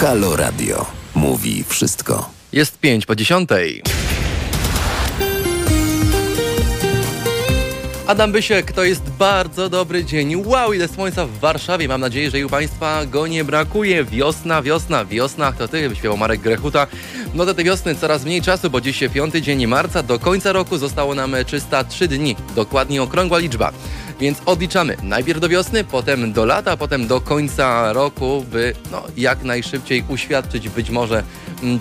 Halo Radio. Mówi wszystko. Jest pięć po dziesiątej. Adam Bysiek, to jest bardzo dobry dzień. Wow, ile słońca w Warszawie. Mam nadzieję, że i u Państwa go nie brakuje. Wiosna, wiosna, wiosna. To Ty, śpiewał Marek Grechuta. No do tej wiosny coraz mniej czasu, bo dziś piąty dzień marca. Do końca roku zostało nam 303 dni. Dokładnie okrągła liczba. Więc odliczamy najpierw do wiosny, potem do lata, potem do końca roku, by no, jak najszybciej uświadczyć być może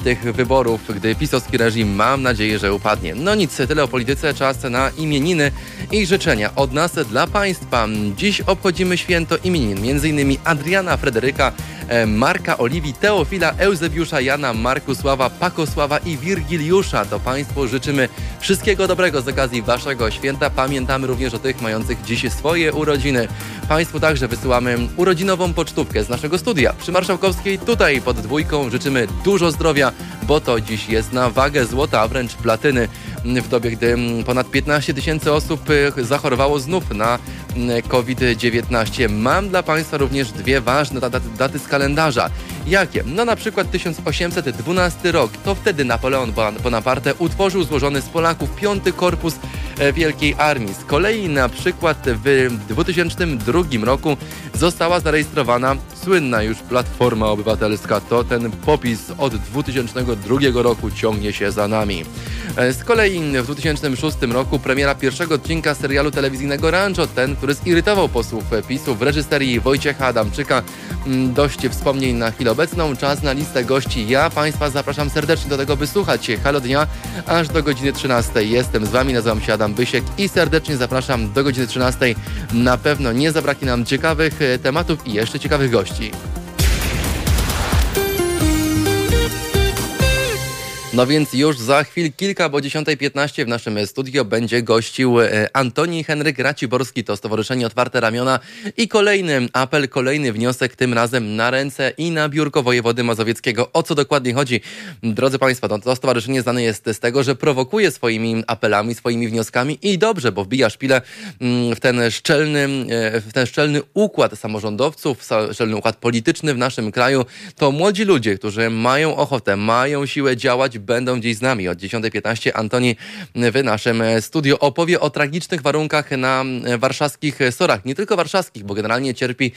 tych wyborów, gdy pisowski reżim mam nadzieję, że upadnie. No nic, tyle o polityce, czas na imieniny i życzenia od nas dla Państwa. Dziś obchodzimy święto imienin, m.in. Adriana Frederyka, e, Marka Oliwii, Teofila, Eusebiusza, Jana, Markusława, Pakosława i Wirgiliusza. To Państwu życzymy wszystkiego dobrego z okazji Waszego święta. Pamiętamy również o tych mających dziś swoje urodziny. Państwu także wysyłamy urodzinową pocztówkę z naszego studia przy Marszałkowskiej. Tutaj pod dwójką życzymy dużo zdrowia, bo to dziś jest na wagę złota, a wręcz platyny w dobie, gdy ponad 15 tysięcy osób e, zachorowało znów na COVID-19. Mam dla Państwa również dwie ważne daty, daty z kalendarza. Jakie? No na przykład 1812 rok. To wtedy Napoleon Bonaparte utworzył złożony z Polaków piąty korpus e, Wielkiej Armii. Z kolei na przykład w 2002 roku została zarejestrowana słynna już Platforma Obywatelska. To ten popis od 2002 roku ciągnie się za nami. E, z kolei w 2006 roku premiera pierwszego odcinka serialu telewizyjnego Rancho, ten, który zirytował posłów PiSu w reżyserii Wojciecha Adamczyka. Mm, dość wspomnień na chwilę obecną. Czas na listę gości. Ja Państwa zapraszam serdecznie do tego, by słuchać Halo Dnia aż do godziny 13. Jestem z Wami, nazywam się Adam Bysiek i serdecznie zapraszam do godziny 13. Na pewno nie zabraknie nam ciekawych e, tematów i jeszcze ciekawych gości. No więc już za chwil kilka, bo 10.15 w naszym studio będzie gościł e, Antoni Henryk Raciborski, to Stowarzyszenie Otwarte Ramiona i kolejny apel, kolejny wniosek, tym razem na ręce i na biurko wojewody mazowieckiego. O co dokładnie chodzi? Drodzy Państwo, no to stowarzyszenie znane jest z tego, że prowokuje swoimi apelami, swoimi wnioskami i dobrze, bo wbija szpilę mm, w ten szczelny, e, w ten szczelny układ samorządowców, szczelny układ polityczny w naszym kraju. To młodzi ludzie, którzy mają ochotę, mają siłę działać, będą dziś z nami. Od 10.15 Antoni w naszym studiu opowie o tragicznych warunkach na warszawskich sorach. Nie tylko warszawskich, bo generalnie cierpi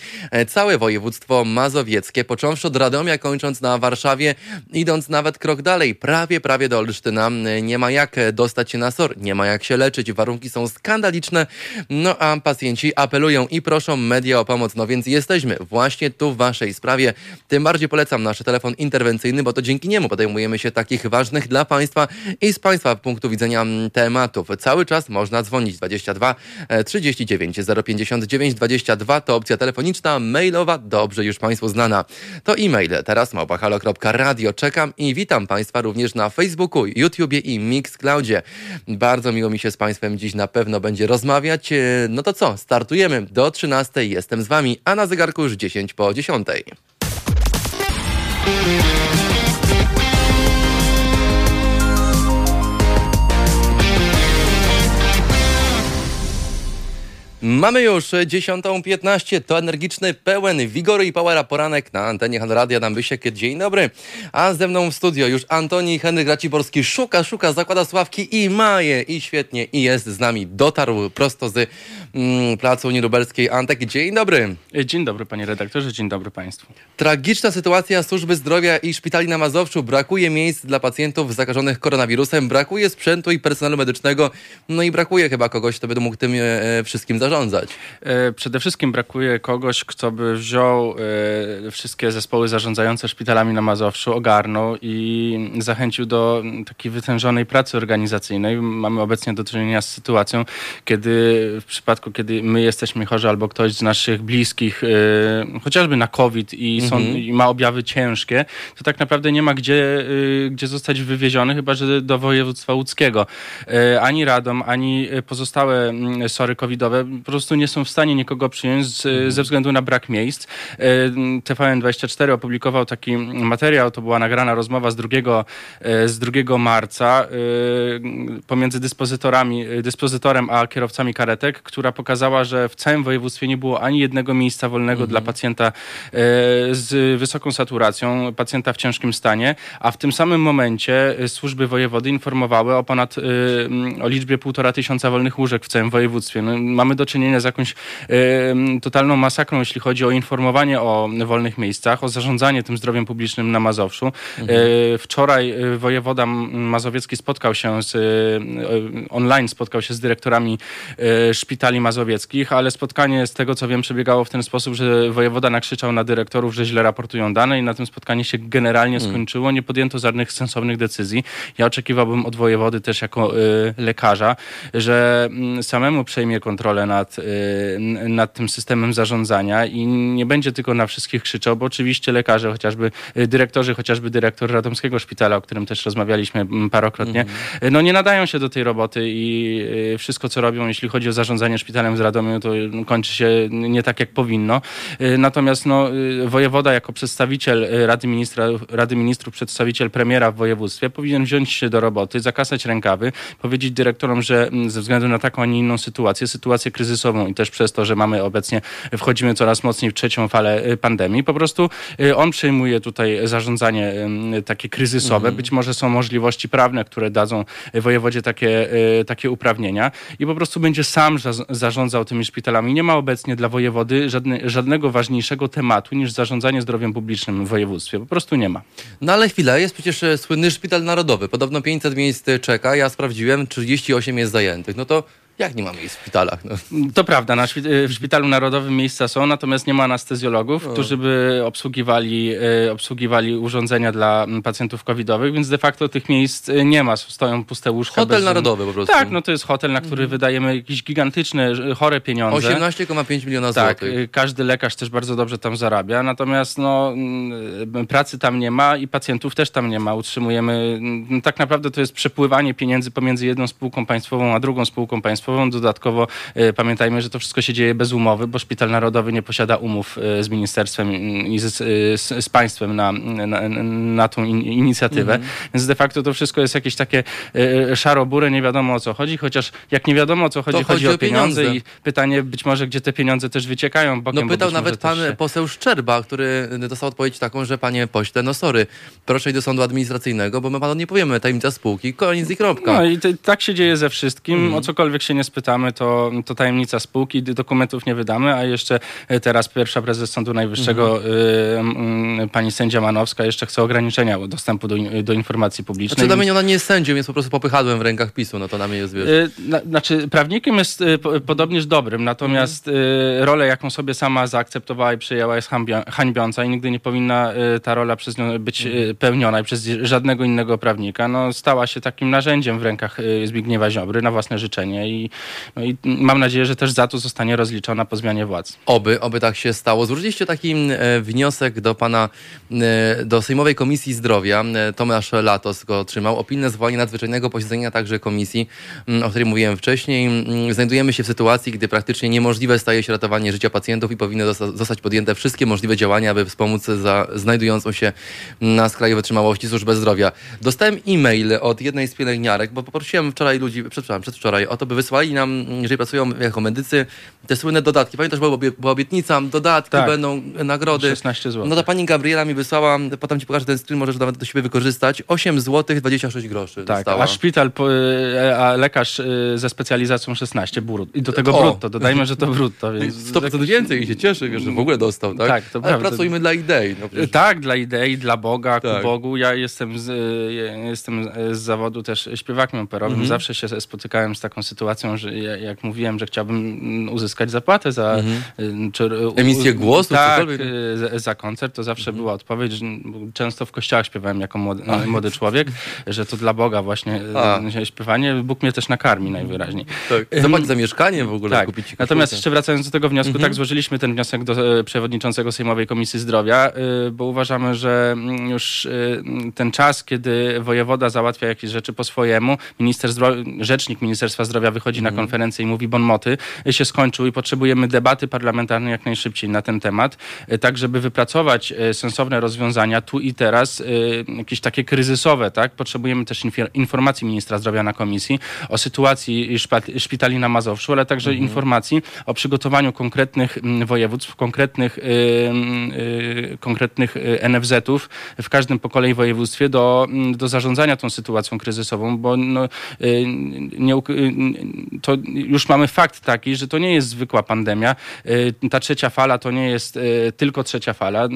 całe województwo mazowieckie, począwszy od Radomia, kończąc na Warszawie, idąc nawet krok dalej, prawie, prawie do Olsztyna. Nie ma jak dostać się na SOR, nie ma jak się leczyć, warunki są skandaliczne, no a pacjenci apelują i proszą media o pomoc. No więc jesteśmy właśnie tu w waszej sprawie. Tym bardziej polecam nasz telefon interwencyjny, bo to dzięki niemu podejmujemy się takich ważnych dla Państwa i z Państwa punktu widzenia mm, tematów. Cały czas można dzwonić 22 39 059 22 to opcja telefoniczna, mailowa, dobrze już Państwu znana. To e-mail teraz małpachalo.radio. Czekam i witam Państwa również na Facebooku, YouTubie i Mixcloudzie. Bardzo miło mi się z Państwem dziś na pewno będzie rozmawiać. E, no to co, startujemy do 13. Jestem z Wami, a na zegarku już 10 po 10. Mamy już 10.15, to energiczny, pełen wigoru i powera poranek na antenie Radia Dambysiek. Dzień dobry. A ze mną w studio już Antoni Henryk Raciborski szuka, szuka, zakłada sławki i maje i świetnie i jest z nami. Dotarł prosto z Placu Unii. Antek, dzień dobry. Dzień dobry panie redaktorze, dzień dobry państwu. Tragiczna sytuacja służby zdrowia i szpitali na Mazowszu. Brakuje miejsc dla pacjentów zakażonych koronawirusem, brakuje sprzętu i personelu medycznego, no i brakuje chyba kogoś, kto by mógł tym e, wszystkim zarządzać? E, przede wszystkim brakuje kogoś, kto by wziął e, wszystkie zespoły zarządzające szpitalami na Mazowszu, ogarnął i zachęcił do takiej wytężonej pracy organizacyjnej. Mamy obecnie do czynienia z sytuacją, kiedy w przypadku, kiedy my jesteśmy chorzy albo ktoś z naszych bliskich, e, chociażby na COVID i, są, mhm. i ma objawy ciężkie, to tak naprawdę nie ma gdzie, gdzie zostać wywieziony, chyba że do województwa łódzkiego. Ani Radom, ani pozostałe sory covidowe po prostu nie są w stanie nikogo przyjąć z, Mhm. ze względu na brak miejsc. E, TVN24 opublikował taki materiał, to była nagrana rozmowa z 2, e, z 2 marca e, pomiędzy dyspozytorami, dyspozytorem a kierowcami karetek, która pokazała, że w całym województwie nie było ani jednego miejsca wolnego dla pacjenta e, z wysoką saturacją, pacjenta w ciężkim stanie, a w tym samym momencie e, służby wojewody informowały o ponad e, o liczbie półtora tysiąca wolnych łóżek w całym województwie. No, mamy do czynienia z jakąś totalną masakrą, jeśli chodzi o informowanie o wolnych miejscach, o zarządzanie tym zdrowiem publicznym na Mazowszu. E, wczoraj wojewoda mazowiecki spotkał się z, online spotkał się z dyrektorami szpitali mazowieckich, ale spotkanie z tego co wiem przebiegało w ten sposób, że wojewoda nakrzyczał na dyrektorów, że źle raportują dane i na tym spotkanie się generalnie skończyło. Nie podjęto żadnych sensownych decyzji. Ja oczekiwałbym od wojewody też jako e, lekarza, że mm, samemu przejmie kontrolę nad, y, nad tym systemem zarządzania i nie będzie tylko na wszystkich krzyczał, bo oczywiście lekarze, chociażby y, dyrektorzy, chociażby dyrektor Radomskiego Szpitala, o którym też rozmawialiśmy mm, parokrotnie, y, no nie nadają się do tej roboty i y, wszystko, co robią, jeśli chodzi o zarządzanie szpitalem z Radomiu, to y, kończy się nie tak, jak powinno. Y, Natomiast no, y, wojewoda jako przedstawiciel y, Rady, Ministra, Rady Ministrów, przedstawiciel premiera w województwie powinien wziąć się do roboty, zakasać rękawy, powiedzieć dyrektorom, że mm, ze względu na taką, a nie inną sytuację, sytuację kryzysową i też przez to, że mamy obecnie, wchodzimy coraz mocniej w trzecią falę pandemii, po prostu on przejmuje tutaj zarządzanie takie kryzysowe. Być może są możliwości prawne, które dadzą wojewodzie takie, takie uprawnienia i po prostu będzie sam zarządzał tymi szpitalami. Nie ma obecnie dla wojewody żadne, żadnego ważniejszego tematu niż zarządzanie zdrowiem publicznym w województwie. Po prostu nie ma. No ale chwila, jest przecież e, słynny szpital narodowy. Podobno 500 miejsc e, czeka, ja sprawdziłem, 38 jest zajętych. No to jak nie ma miejsc w szpitalach? No. To prawda, na szpi- y, w Szpitalu Narodowym miejsca są, natomiast nie ma anestezjologów, którzy by obsługiwali, y, obsługiwali urządzenia dla pacjentów covidowych, więc de facto tych miejsc y, nie ma, stoją puste łóżka. Hotel bez- narodowy po prostu. Tak, no to jest hotel, na który wydajemy jakieś gigantyczne, chore pieniądze. 18,5 miliona Tak, złotych. y, każdy lekarz też bardzo dobrze tam zarabia, natomiast no, pracy tam nie ma i pacjentów też tam nie ma. Utrzymujemy, tak naprawdę to jest przepływanie pieniędzy pomiędzy jedną spółką państwową a drugą spółką państwową. Dodatkowo y, pamiętajmy, że to wszystko się dzieje bez umowy, bo Szpital Narodowy nie posiada umów y, z ministerstwem i z, y, z, z państwem na, na, na tą in, inicjatywę. Więc de facto to wszystko jest jakieś takie szarobure, nie wiadomo o co chodzi, chociaż jak nie wiadomo o co chodzi, chodzi, chodzi o pieniądze, pieniądze. i pytanie być może, gdzie te pieniądze też wyciekają bokiem. No bo pytał może nawet pan się- poseł Szczerba, który dostał odpowiedź taką, że panie pośle, no sorry, proszę iść do sądu administracyjnego, bo my panu nie powiemy tajemnica spółki, koniec i kropka. No i to, tak się dzieje ze wszystkim. Mhm. O cokolwiek się nie spytamy, to, to tajemnica spółki, dokumentów nie wydamy, a jeszcze e, teraz pierwsza prezes Sądu Najwyższego, Mhm. y, mm, pani sędzia Manowska, jeszcze chce ograniczenia dostępu do, do informacji publicznej. Znaczy dla mnie ona nie jest sędzią, jest po prostu popychadłem w rękach PiSu, no to na mnie jest, wiesz. Y, na, znaczy, prawnikiem jest y, po, podobnież dobrym, natomiast y, rolę, jaką sobie sama zaakceptowała i przyjęła, jest hańbia, hańbiąca i nigdy nie powinna y, ta rola przez nią być y, pełniona przez żadnego innego prawnika. No, stała się takim narzędziem w rękach y, Zbigniewa Ziobry na własne życzenie i, no, i mam nadzieję, że też za to zostanie rozliczona po zmianie władz. Oby, oby tak się stało. Złożyliście taki e, wniosek do pana, e, do Sejmowej Komisji Zdrowia. E, Tomasz Latos go otrzymał. O pilne zwołanie nadzwyczajnego posiedzenia także komisji, m, o której mówiłem wcześniej. M, Znajdujemy się w sytuacji, gdy praktycznie niemożliwe staje się ratowanie życia pacjentów i powinny zosta- zostać podjęte wszystkie możliwe działania, aby wspomóc za znajdującą się na skraju wytrzymałości służbę zdrowia. Dostałem e-mail od jednej z pielęgniarek, bo poprosiłem wczoraj ludzi, przepraszam, przedwczoraj, o to, by wysłali nam, jeżeli pracują jako medycy, te słynne dodatki. Pamiętasz, była, obie- była obietnica, dodatki Tak. będą, nagrody. 16 zł. No to pani Gabriela mi wysłała, potem ci pokażę ten screen, możesz nawet do siebie wykorzystać. 8 zł 26 groszy Tak, dostała. a szpital, y, a lekarz y, ze specjalizacją 16 brut. I do tego O! brutto, dodajmy, że to brutto. Więc 100% więcej i się cieszy, wiesz, że w ogóle dostał, tak? Tak, to Ale prawda. pracujmy dla idei. No, przecież- Tak, dla idei, dla Boga, Tak. ku Bogu. Ja jestem z, ja jestem z zawodu też śpiewakiem operowym. Mhm. Zawsze się spotykałem z taką sytuacją, że ja- jak mówiłem, że chciałbym uzyskać zapłatę za y, czy, Emisję głosu, tak, y, za, za koncert, to zawsze Mhm. była odpowiedź, że często w kościołach śpiewałem jako młody, młody człowiek, że to dla Boga właśnie A. y, śpiewanie. Bóg mnie też nakarmi najwyraźniej. tak. Zapłać za mieszkanie w ogóle, Tak. kupić Natomiast jeszcze wracając do tego wniosku, Mhm. tak, złożyliśmy ten wniosek do e, przewodniczącego Sejmowej Komisji Zdrowia, bo uważamy, że mm, już ten czas, kiedy wojewoda załatwia jakieś rzeczy po swojemu, minister zdro- rzecznik Ministerstwa Zdrowia wychodzi wychodzi na konferencję i mówi bonmoty, się skończył i potrzebujemy debaty parlamentarnej jak najszybciej na ten temat, tak żeby wypracować sensowne rozwiązania tu i teraz, jakieś takie kryzysowe, tak? Potrzebujemy też informacji ministra zdrowia na komisji o sytuacji szpitali na Mazowszu, ale także mhm. informacji o przygotowaniu konkretnych województw, konkretnych, konkretnych NFZ-ów w każdym po kolei województwie do, do zarządzania tą sytuacją kryzysową, bo no, nie, to już mamy fakt taki, że to nie jest zwykła pandemia. Ta trzecia fala to nie jest tylko trzecia fala.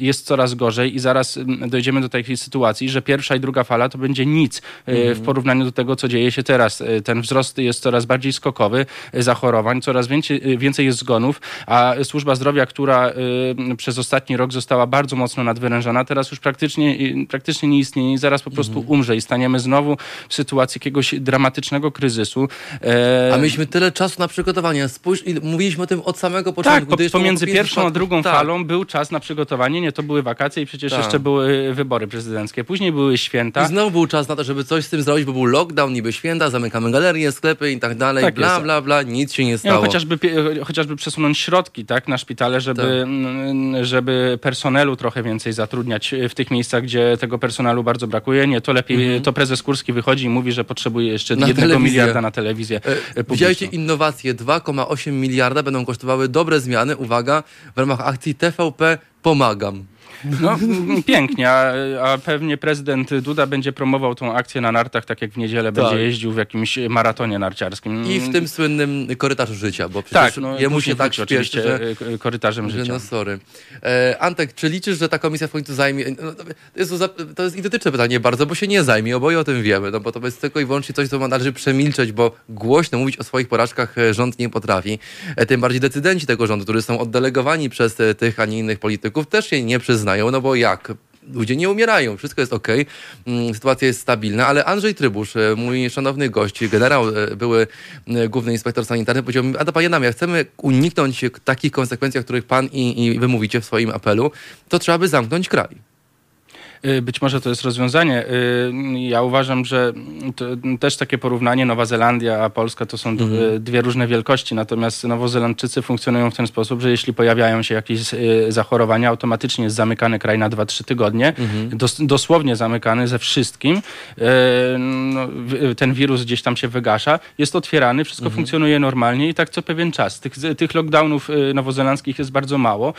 Jest coraz gorzej i zaraz dojdziemy do takiej sytuacji, że pierwsza i druga fala to będzie nic mhm. w porównaniu do tego, co dzieje się teraz. Ten wzrost jest coraz bardziej skokowy zachorowań, coraz więcej, więcej jest zgonów, a służba zdrowia, która przez ostatni rok została bardzo mocno nadwyrężona, teraz już praktycznie, praktycznie nie istnieje i zaraz po prostu mhm. umrze i staniemy znowu w sytuacji jakiegoś dramatycznego kryzysu. E... A mieliśmy tyle czasu na przygotowanie. Spójrz, mówiliśmy o tym od samego początku. Tak, po, pomiędzy pierwszą a drugą tak. falą był czas na przygotowanie. Nie, to były wakacje i przecież tak. jeszcze były wybory prezydenckie. Później były święta. I znowu był czas na to, żeby coś z tym zrobić, bo był lockdown, niby święta, zamykamy galerie, sklepy i tak dalej, tak bla, bla, bla, nic się nie stało. Nie, no, chociażby, chociażby przesunąć środki tak, na szpitale, żeby, tak. żeby personelu trochę więcej zatrudniać w tych miejscach, gdzie tego personelu bardzo brakuje. Nie, to lepiej, mhm. to prezes Kurski wychodzi i mówi, że potrzebuje jeszcze na jednego telewizję. miliarda na telewizję e, publiczną. Widzieliście innowacje, 2,8 miliarda będą kosztowały dobre zmiany, uwaga, w ramach akcji TVP Pomagam. No, pięknie, a, a, pewnie prezydent Duda będzie promował tą akcję na nartach, tak jak w niedzielę tak. będzie jeździł w jakimś maratonie narciarskim. I w tym słynnym korytarzu życia, bo przecież tak, no, jemu się tak śpieszy, że, e, korytarzem że życia. No sorry. E, Antek, czy liczysz, że ta komisja w końcu zajmie... No, to, jest, to jest identyczne pytanie bardzo, bo się nie zajmie, oboje o tym wiemy, no bo to jest tylko i wyłącznie coś, co należy przemilczeć, bo głośno mówić o swoich porażkach e, rząd nie potrafi. E, tym bardziej decydenci tego rządu, którzy są oddelegowani przez tych, a nie innych polityków, też się nie przyznają, no bo jak? ludzie nie umierają, wszystko jest ok, mm, sytuacja jest stabilna, ale Andrzej Trybusz, e, mój szanowny gość, generał, e, były e, główny inspektor sanitarny, powiedział mi, a to panie Namia, chcemy uniknąć takich konsekwencji, o których pan i, i wy mówicie w swoim apelu, to trzeba by zamknąć kraj. Y, być może to jest rozwiązanie. Y, ja uważam, że też takie porównanie Nowa Zelandia a Polska to są mhm. dwie różne wielkości, natomiast Nowozelandczycy funkcjonują w ten sposób, że jeśli pojawiają się jakieś y, zachorowania, automatycznie jest zamykany kraj na 2-3 tygodnie, mhm. dos dosłownie zamykany ze wszystkim. No, ten wirus gdzieś tam się wygasza, jest otwierany, wszystko mhm. funkcjonuje normalnie i tak co pewien czas. Tych, tych lockdownów nowozelandzkich jest bardzo mało.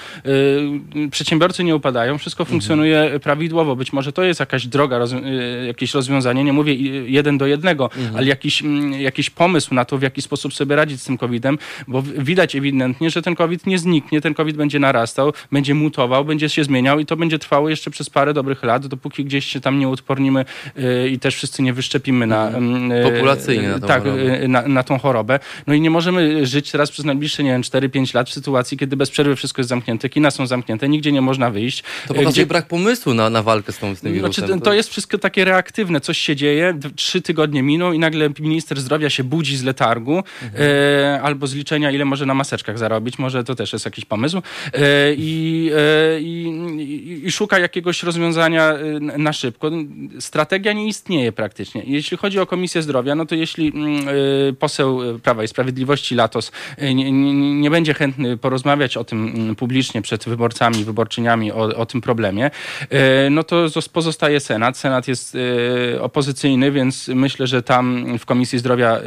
Przedsiębiorcy nie upadają, wszystko mhm. funkcjonuje prawidłowo być może to jest jakaś droga, roz, y, jakieś rozwiązanie. Nie mówię jeden do jednego, mhm. ale jakiś, mm, jakiś pomysł na to, w jaki sposób sobie radzić z tym COVID-em, bo widać ewidentnie, że ten COVID nie zniknie, ten COVID będzie narastał, będzie mutował, będzie się zmieniał i to będzie trwało jeszcze przez parę dobrych lat, dopóki gdzieś się tam nie uodpornimy yy, i też wszyscy nie wyszczepimy na... Mhm. Yy, Populacyjnie na tą tak, chorobę. Na, na, tą chorobę. No i nie możemy żyć teraz przez najbliższe, nie wiem, 4-5 lat w sytuacji, kiedy bez przerwy wszystko jest zamknięte, kina są zamknięte, nigdzie nie można wyjść. To pokazuje gdzie... brak pomysłu na, na walkę walkę z, tą, z tym wirusem. Znaczy, to jest wszystko takie reaktywne. Coś się dzieje, trzy tygodnie miną i nagle minister zdrowia się budzi z letargu mhm. e, albo z liczenia, ile może na maseczkach zarobić. Może to też jest jakiś pomysł. E, i, e, i, i, szuka jakiegoś rozwiązania e, na szybko. Strategia nie istnieje praktycznie. Jeśli chodzi o Komisję Zdrowia, no to jeśli mm, e, poseł Prawa i Sprawiedliwości Latos e, nie, nie, nie, będzie chętny porozmawiać o tym mm, publicznie przed wyborcami, wyborczyniami, o, o tym problemie, no to pozostaje Senat. Senat jest y, opozycyjny, więc myślę, że tam w Komisji Zdrowia,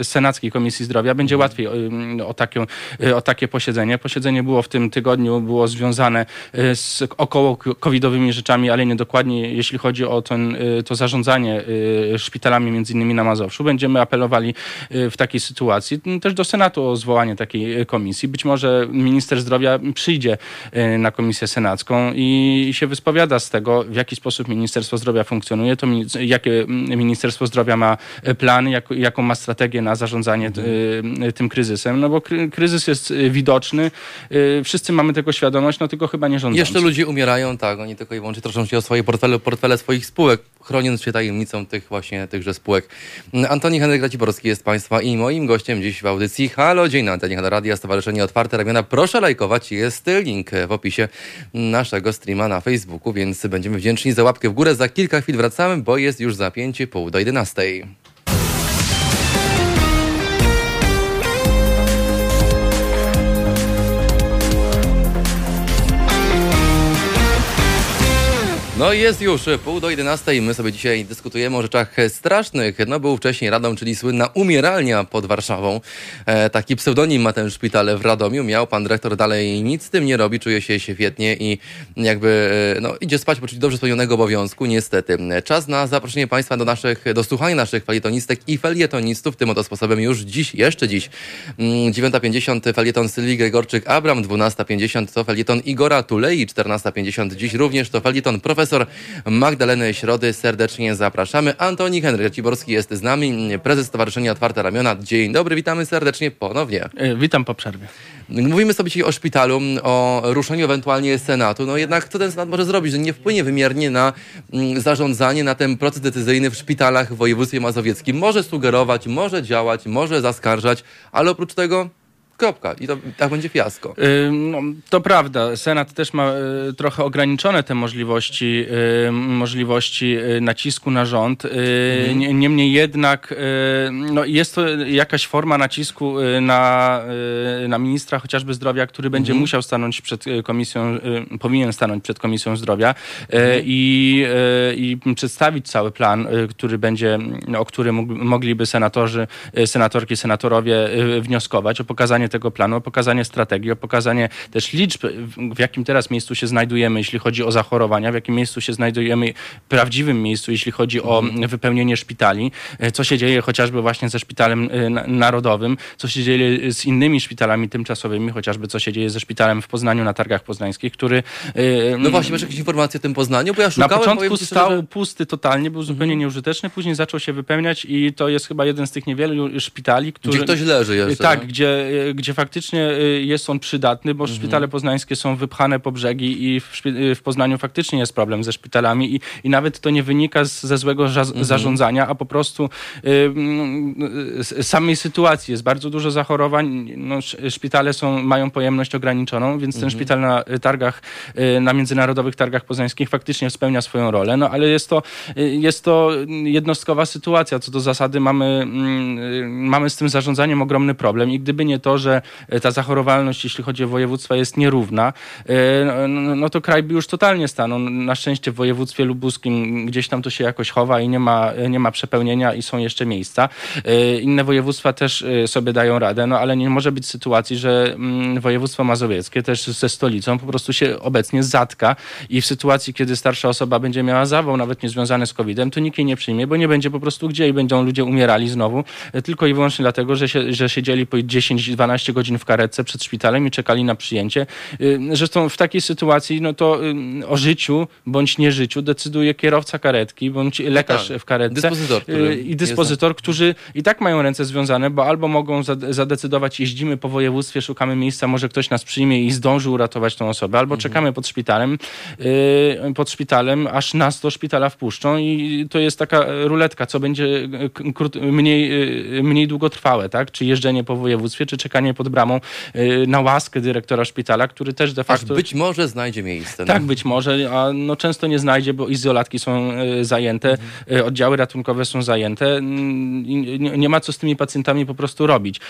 y, Senackiej Komisji Zdrowia będzie mhm. łatwiej o, takie, o takie posiedzenie. Posiedzenie było w tym tygodniu, było związane z około covidowymi rzeczami, ale nie dokładnie, jeśli chodzi o ten, to zarządzanie szpitalami, między innymi na Mazowszu. Będziemy apelowali w takiej sytuacji też do Senatu o zwołanie takiej komisji. Być może minister zdrowia przyjdzie na komisję senacką i się wyspowiada z tego, w jaki sposób Ministerstwo Zdrowia funkcjonuje, to jakie Ministerstwo Zdrowia ma e, plany, jak, jaką ma strategię na zarządzanie. E, tym kryzysem, no bo kryzys jest e, widoczny, wszyscy mamy tego świadomość, no tylko chyba nie rządzący. Jeszcze ludzie umierają, tak, oni tylko i wyłącznie troszczą się o swoje portfele, portfele swoich spółek, chroniąc się tajemnicą tych właśnie tychże spółek. Antoni Henryk Raciborski jest Państwa i moim gościem dziś w audycji. Halo, dzień na antenie Halo Radia, Stowarzyszenie Otwarte Ramiona. Proszę lajkować, jest link w opisie naszego streama na Facebooku, więc będziemy wdzięczni za łapkę w górę. Za kilka chwil wracamy, bo jest już za pięć pół do jedenastej. No jest już pół do 11 i my sobie dzisiaj dyskutujemy o rzeczach strasznych. No był wcześniej Radom, czyli słynna umieralnia pod Warszawą. E, taki pseudonim ma ten szpital w Radomiu. Miał pan dyrektor dalej nic z tym nie robi, czuje się świetnie i jakby e, no, idzie spać poczuć dobrze spełnionego obowiązku, niestety. Czas na zaproszenie państwa do naszych, do słuchania naszych felietonistek i felietonistów. Tym oto sposobem już dziś, jeszcze dziś. 9.50 mm, felieton Sylwii Gregorczyk-Abram, 12.50 to felieton Igora Tulei, 14.50 dziś również to felieton profesor profesor Magdaleny Środy. Serdecznie zapraszamy. Antoni Henryk Ciborski jest z nami, prezes Stowarzyszenia Otwarte Ramiona. Dzień dobry, witamy serdecznie ponownie. E, witam po przerwie. Mówimy sobie dzisiaj o szpitalu, o ruszeniu ewentualnie Senatu. No jednak co ten Senat może zrobić, że nie wpłynie wymiernie na mm, zarządzanie, na ten proces decyzyjny w szpitalach w województwie mazowieckim. Może sugerować, może działać, może zaskarżać, ale oprócz tego Kropka. I to tak będzie fiasko. no, to prawda. Senat też ma y, trochę ograniczone te możliwości, y, możliwości y, nacisku na rząd. Mhm. Niemniej jednak no, jest to jakaś forma nacisku na, na ministra chociażby zdrowia, który będzie mhm. musiał stanąć przed komisją, powinien stanąć przed komisją zdrowia mhm. i, i przedstawić cały plan, który będzie, o który mogliby senatorzy, senatorki, senatorowie wnioskować o pokazanie tego planu, o pokazanie strategii, o pokazanie też liczb, w jakim teraz miejscu się znajdujemy, jeśli chodzi o zachorowania, w jakim miejscu się znajdujemy, prawdziwym miejscu, jeśli chodzi o wypełnienie szpitali, e, co się dzieje chociażby właśnie ze szpitalem e, narodowym, co się dzieje z innymi szpitalami tymczasowymi, chociażby co się dzieje ze szpitalem w Poznaniu na targach poznańskich, który... E, no właśnie, masz jakieś informacje o tym Poznaniu? Bo ja szukałem, na początku stał że... pusty totalnie, był zupełnie mhm. nieużyteczny, później zaczął się wypełniać i to jest chyba jeden z tych niewielu szpitali, który... Gdzie ktoś leży jeszcze. Tak, gdzie, gdzie faktycznie y, jest on przydatny, bo mhm. szpitale poznańskie są wypchane po brzegi i w, y, w Poznaniu faktycznie jest problem ze szpitalami i, i nawet to nie wynika z, ze złego mhm. zarządzania, a po prostu y, samej sytuacji. Jest bardzo dużo zachorowań, no, szpitale są, mają pojemność ograniczoną, więc ten mhm. szpital na targach, y, na międzynarodowych targach poznańskich faktycznie spełnia swoją rolę, no ale jest to, jest to jednostkowa sytuacja. Co do zasady mamy, mm, mamy z tym zarządzaniem ogromny problem i gdyby nie to, że e, ta zachorowalność, jeśli chodzi o województwa, jest nierówna, e, no, no, no to kraj by już totalnie stanął. Na szczęście w województwie lubuskim gdzieś tam to się jakoś chowa i nie ma, nie ma przepełnienia i są jeszcze miejsca. E, inne województwa też sobie dają radę, no ale nie może być sytuacji, że mm, województwo mazowieckie też ze stolicą po prostu się obecnie zatka i w sytuacji, kiedy starsza osoba będzie miała zawał, nawet niezwiązany z COVID-em, to nikt jej nie przyjmie, bo nie będzie po prostu gdzie i będą ludzie umierali znowu, tylko i wyłącznie dlatego, że, się, że siedzieli po 10-12 godzin w karetce przed szpitalem i czekali na przyjęcie. Y, zresztą w takiej sytuacji, no to y, o życiu bądź nieżyciu decyduje kierowca karetki bądź lekarz tak. w karetce dyspozytor, y, i dyspozytor, którzy i tak mają ręce związane, bo albo mogą zadecydować, jeździmy po województwie, szukamy miejsca, może ktoś nas przyjmie i zdąży uratować tą osobę, albo mhm. czekamy pod szpitalem, pod szpitalem, aż nas do szpitala wpuszczą i to jest taka ruletka, co będzie mniej, mniej długotrwałe, tak? Czy jeżdżenie po województwie, czy czekanie pod bramą y, na łaskę dyrektora szpitala, który też de facto... Aż być może znajdzie miejsce. Tak, no. być może, a no często nie znajdzie, bo izolatki są y, zajęte, mhm. oddziały ratunkowe są zajęte. Nie ma co z tymi pacjentami po prostu robić.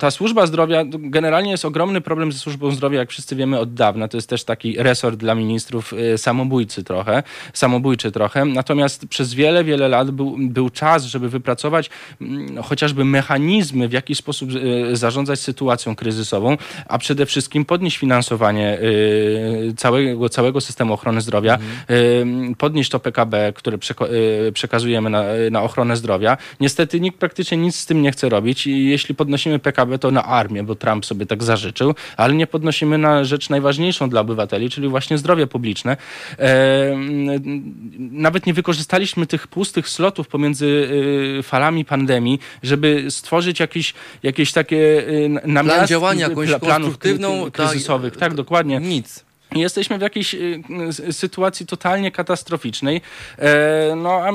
Ta służba zdrowia, generalnie jest ogromny problem ze służbą zdrowia, jak wszyscy wiemy od dawna. To jest też taki resort dla ministrów samobójcy trochę, samobójczy trochę. Natomiast przez wiele, wiele lat był, był czas, żeby wypracować mm, chociażby mechanizmy, w jaki sposób zarządzać sytuacją kryzysową, a przede wszystkim podnieść finansowanie y, całego, całego systemu ochrony zdrowia, mhm. podnieść to PKB, które y, przekazujemy na, na ochronę zdrowia. Niestety nikt praktycznie nic z tym nie chce robić i jeśli podnosimy PKB, to na armię, bo Trump sobie tak zażyczył, ale nie podnosimy na rzecz najważniejszą dla obywateli, czyli właśnie zdrowie publiczne. Nawet nie wykorzystaliśmy tych pustych slotów pomiędzy falami pandemii, żeby stworzyć jakieś, jakieś takie namiastki, plan działania, jakąś planów kryzysowych. Tak, tak, dokładnie. Nic. Jesteśmy w jakiejś y, sytuacji totalnie katastroficznej. E, no a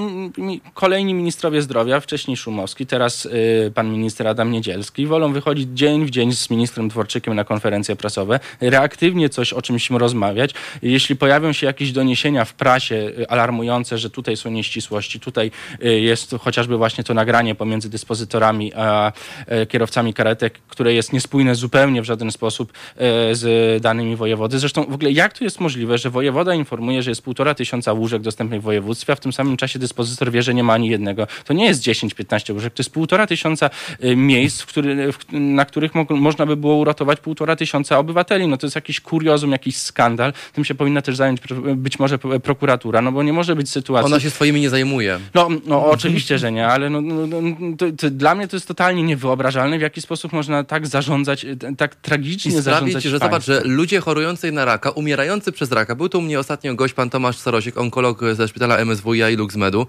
kolejni ministrowie zdrowia, wcześniej Szumowski, teraz y, pan minister Adam Niedzielski, wolą wychodzić dzień w dzień z ministrem Dworczykiem na konferencje prasowe, reaktywnie coś o czymś rozmawiać. Jeśli pojawią się jakieś doniesienia w prasie y, alarmujące, że tutaj są nieścisłości, tutaj jest chociażby właśnie to nagranie pomiędzy dyspozytorami a e, kierowcami karetek, które jest niespójne zupełnie w żaden sposób e, z danymi wojewody. Zresztą w ogóle ogóle jak to jest możliwe, że wojewoda informuje, że jest półtora tysiąca łóżek dostępnych w województwie, a w tym samym czasie dyspozytor wie, że nie ma ani jednego. To nie jest 10-15 łóżek, to jest półtora tysiąca y, miejsc, w który, w, na których mo można by było uratować półtora tysiąca obywateli. No to jest jakiś kuriozum, jakiś skandal. Tym się powinna też zająć być może prokuratura, no bo nie może być sytuacji... Ona się swoimi nie zajmuje. No, no oczywiście, że nie, ale no, no, no to, to dla mnie to jest totalnie niewyobrażalne, w jaki sposób można tak zarządzać, tak tragicznie I sprawić, zarządzać że zobacz, że ludzie chorujący na raka, umierający przez raka, był tu u mnie ostatnio gość, pan Tomasz Sarosik, onkolog ze szpitala MSWiA i LuxMedu.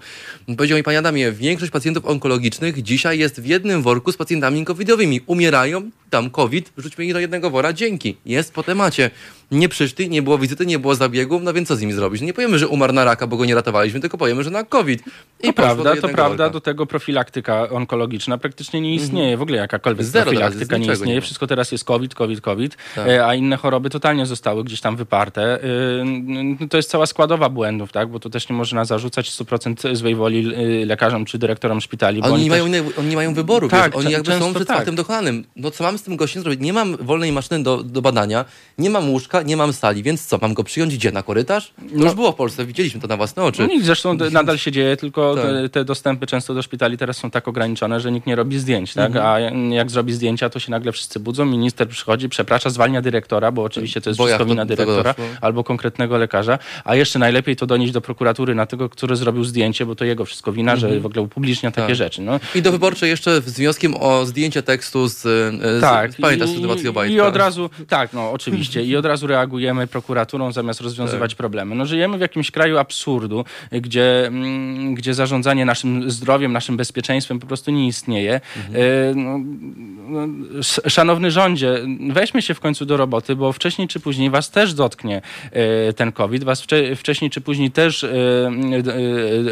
Powiedział mi, panie Adamie, większość pacjentów onkologicznych dzisiaj jest w jednym worku z pacjentami covidowymi. Umierają, tam COVID, rzućmy ich do jednego wora, dzięki. Jest po temacie. Nie przyszli, nie było wizyty, nie było zabiegów, no więc co z nimi zrobić? No nie powiemy, że umarł na raka, bo go nie ratowaliśmy, tylko powiemy, że na COVID. I to prawda, to prawda, do tego profilaktyka onkologiczna praktycznie nie istnieje. Mhm. W ogóle jakakolwiek Zero profilaktyka nie istnieje. Nie Wszystko teraz jest COVID, COVID, COVID, tak. E, a inne choroby totalnie zostały gdzieś tam wyparte. E, to jest cała składowa błędów, tak? Bo to też nie można zarzucać 100% złej woli e, lekarzom czy dyrektorom szpitali. Oni, oni, nie też... mają, oni nie mają wyboru, tak, wiesz? oni jakby są przed tak. faktem dokonanym. No co mam z tym gościem zrobić? Nie mam wolnej maszyny do, do badania, nie mam łóżka, nie mam sali, więc co, mam go przyjąć gdzie? Na korytarz? To no. już było w Polsce, widzieliśmy to na własne oczy. No i zresztą nadal się dzieje, tylko tak. te, te, dostępy często do szpitali teraz są tak ograniczone, że nikt nie robi zdjęć, tak? Mhm. A jak zrobi zdjęcia, to się nagle wszyscy budzą, minister przychodzi, przeprasza, zwalnia dyrektora, bo oczywiście to jest bo wszystko wina dyrektora albo konkretnego lekarza, a jeszcze najlepiej to donieść do prokuratury na tego, który zrobił zdjęcie, bo to jego wszystko wina, mhm. że w ogóle upublicznia takie tak. rzeczy. No. I do wyborczej jeszcze z wnioskiem o zdjęcie tekstu z, z tak. pamiętasz sytuację Obajtka? I od razu, tak, no oczywiście, i od razu reagujemy prokuraturą zamiast rozwiązywać tak. problemy. No żyjemy w jakimś kraju absurdu, gdzie, mm, gdzie zarządzanie naszym zdrowiem, naszym bezpieczeństwem po prostu nie istnieje. Mhm. E, no, no, szanowny rządzie, weźmy się w końcu do roboty, bo wcześniej czy później was też dotknie e, ten COVID, was wcze wcześniej czy później też e,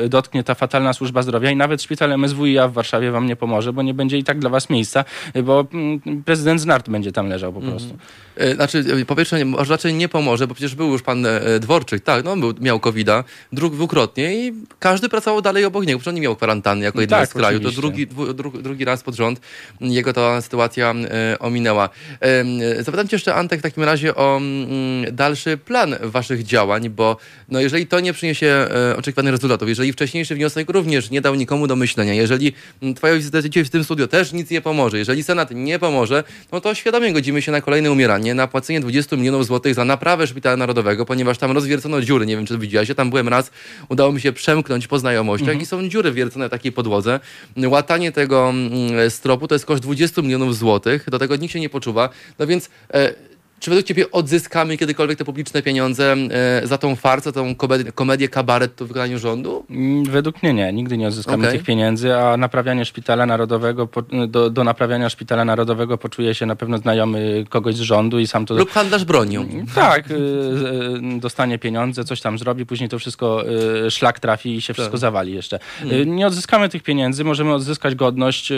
dotknie ta fatalna służba zdrowia i nawet szpital MSWiA w Warszawie wam nie pomoże, bo nie będzie i tak dla was miejsca, bo mm, prezydent z nart będzie tam leżał po mhm. prostu. E, znaczy, po pierwsze, może raczej nie pomoże, bo przecież był już pan e, Dworczyk, tak, no on był, miał COVID-a dwukrotnie i każdy pracował dalej obok niego, przecież on nie miał kwarantanny jako jeden tak, z kraju. To drugi, dru, drugi raz pod rząd jego ta sytuacja e, ominęła. E, zapytam cię jeszcze, Antek, w takim razie o mm, dalszy plan waszych działań, bo no, jeżeli to nie przyniesie e, oczekiwanych rezultatów, jeżeli wcześniejszy wniosek również nie dał nikomu do myślenia, jeżeli twoja wizyta w tym studio też nic nie pomoże, jeżeli Senat nie pomoże, no to świadomie godzimy się na kolejne umieranie na płacenie 20 milionów złotych za naprawę Szpitala Narodowego, ponieważ tam rozwiercono dziury. Nie wiem, czy to widziałeś. Ja tam byłem raz, udało mi się przemknąć po znajomościach mhm. i są dziury wiercone w takiej podłodze. Łatanie tego mm, stropu to jest koszt 20 milionów złotych. Do tego nikt się nie poczuwa. No więc... E, czy według Ciebie odzyskamy kiedykolwiek te publiczne pieniądze e, za tą farsę, tą komedię, komedię kabaret w wykonaniu rządu? Mm, według mnie nie. Nigdy nie odzyskamy okay. tych pieniędzy, a naprawianie szpitala narodowego, do, do naprawiania szpitala narodowego poczuje się na pewno znajomy kogoś z rządu i sam to... Lub handlarz bronią. Mm, tak. Y, y, dostanie pieniądze, coś tam zrobi, później to wszystko y, szlak trafi i się wszystko tak. zawali jeszcze. Hmm. Nie odzyskamy tych pieniędzy, możemy odzyskać godność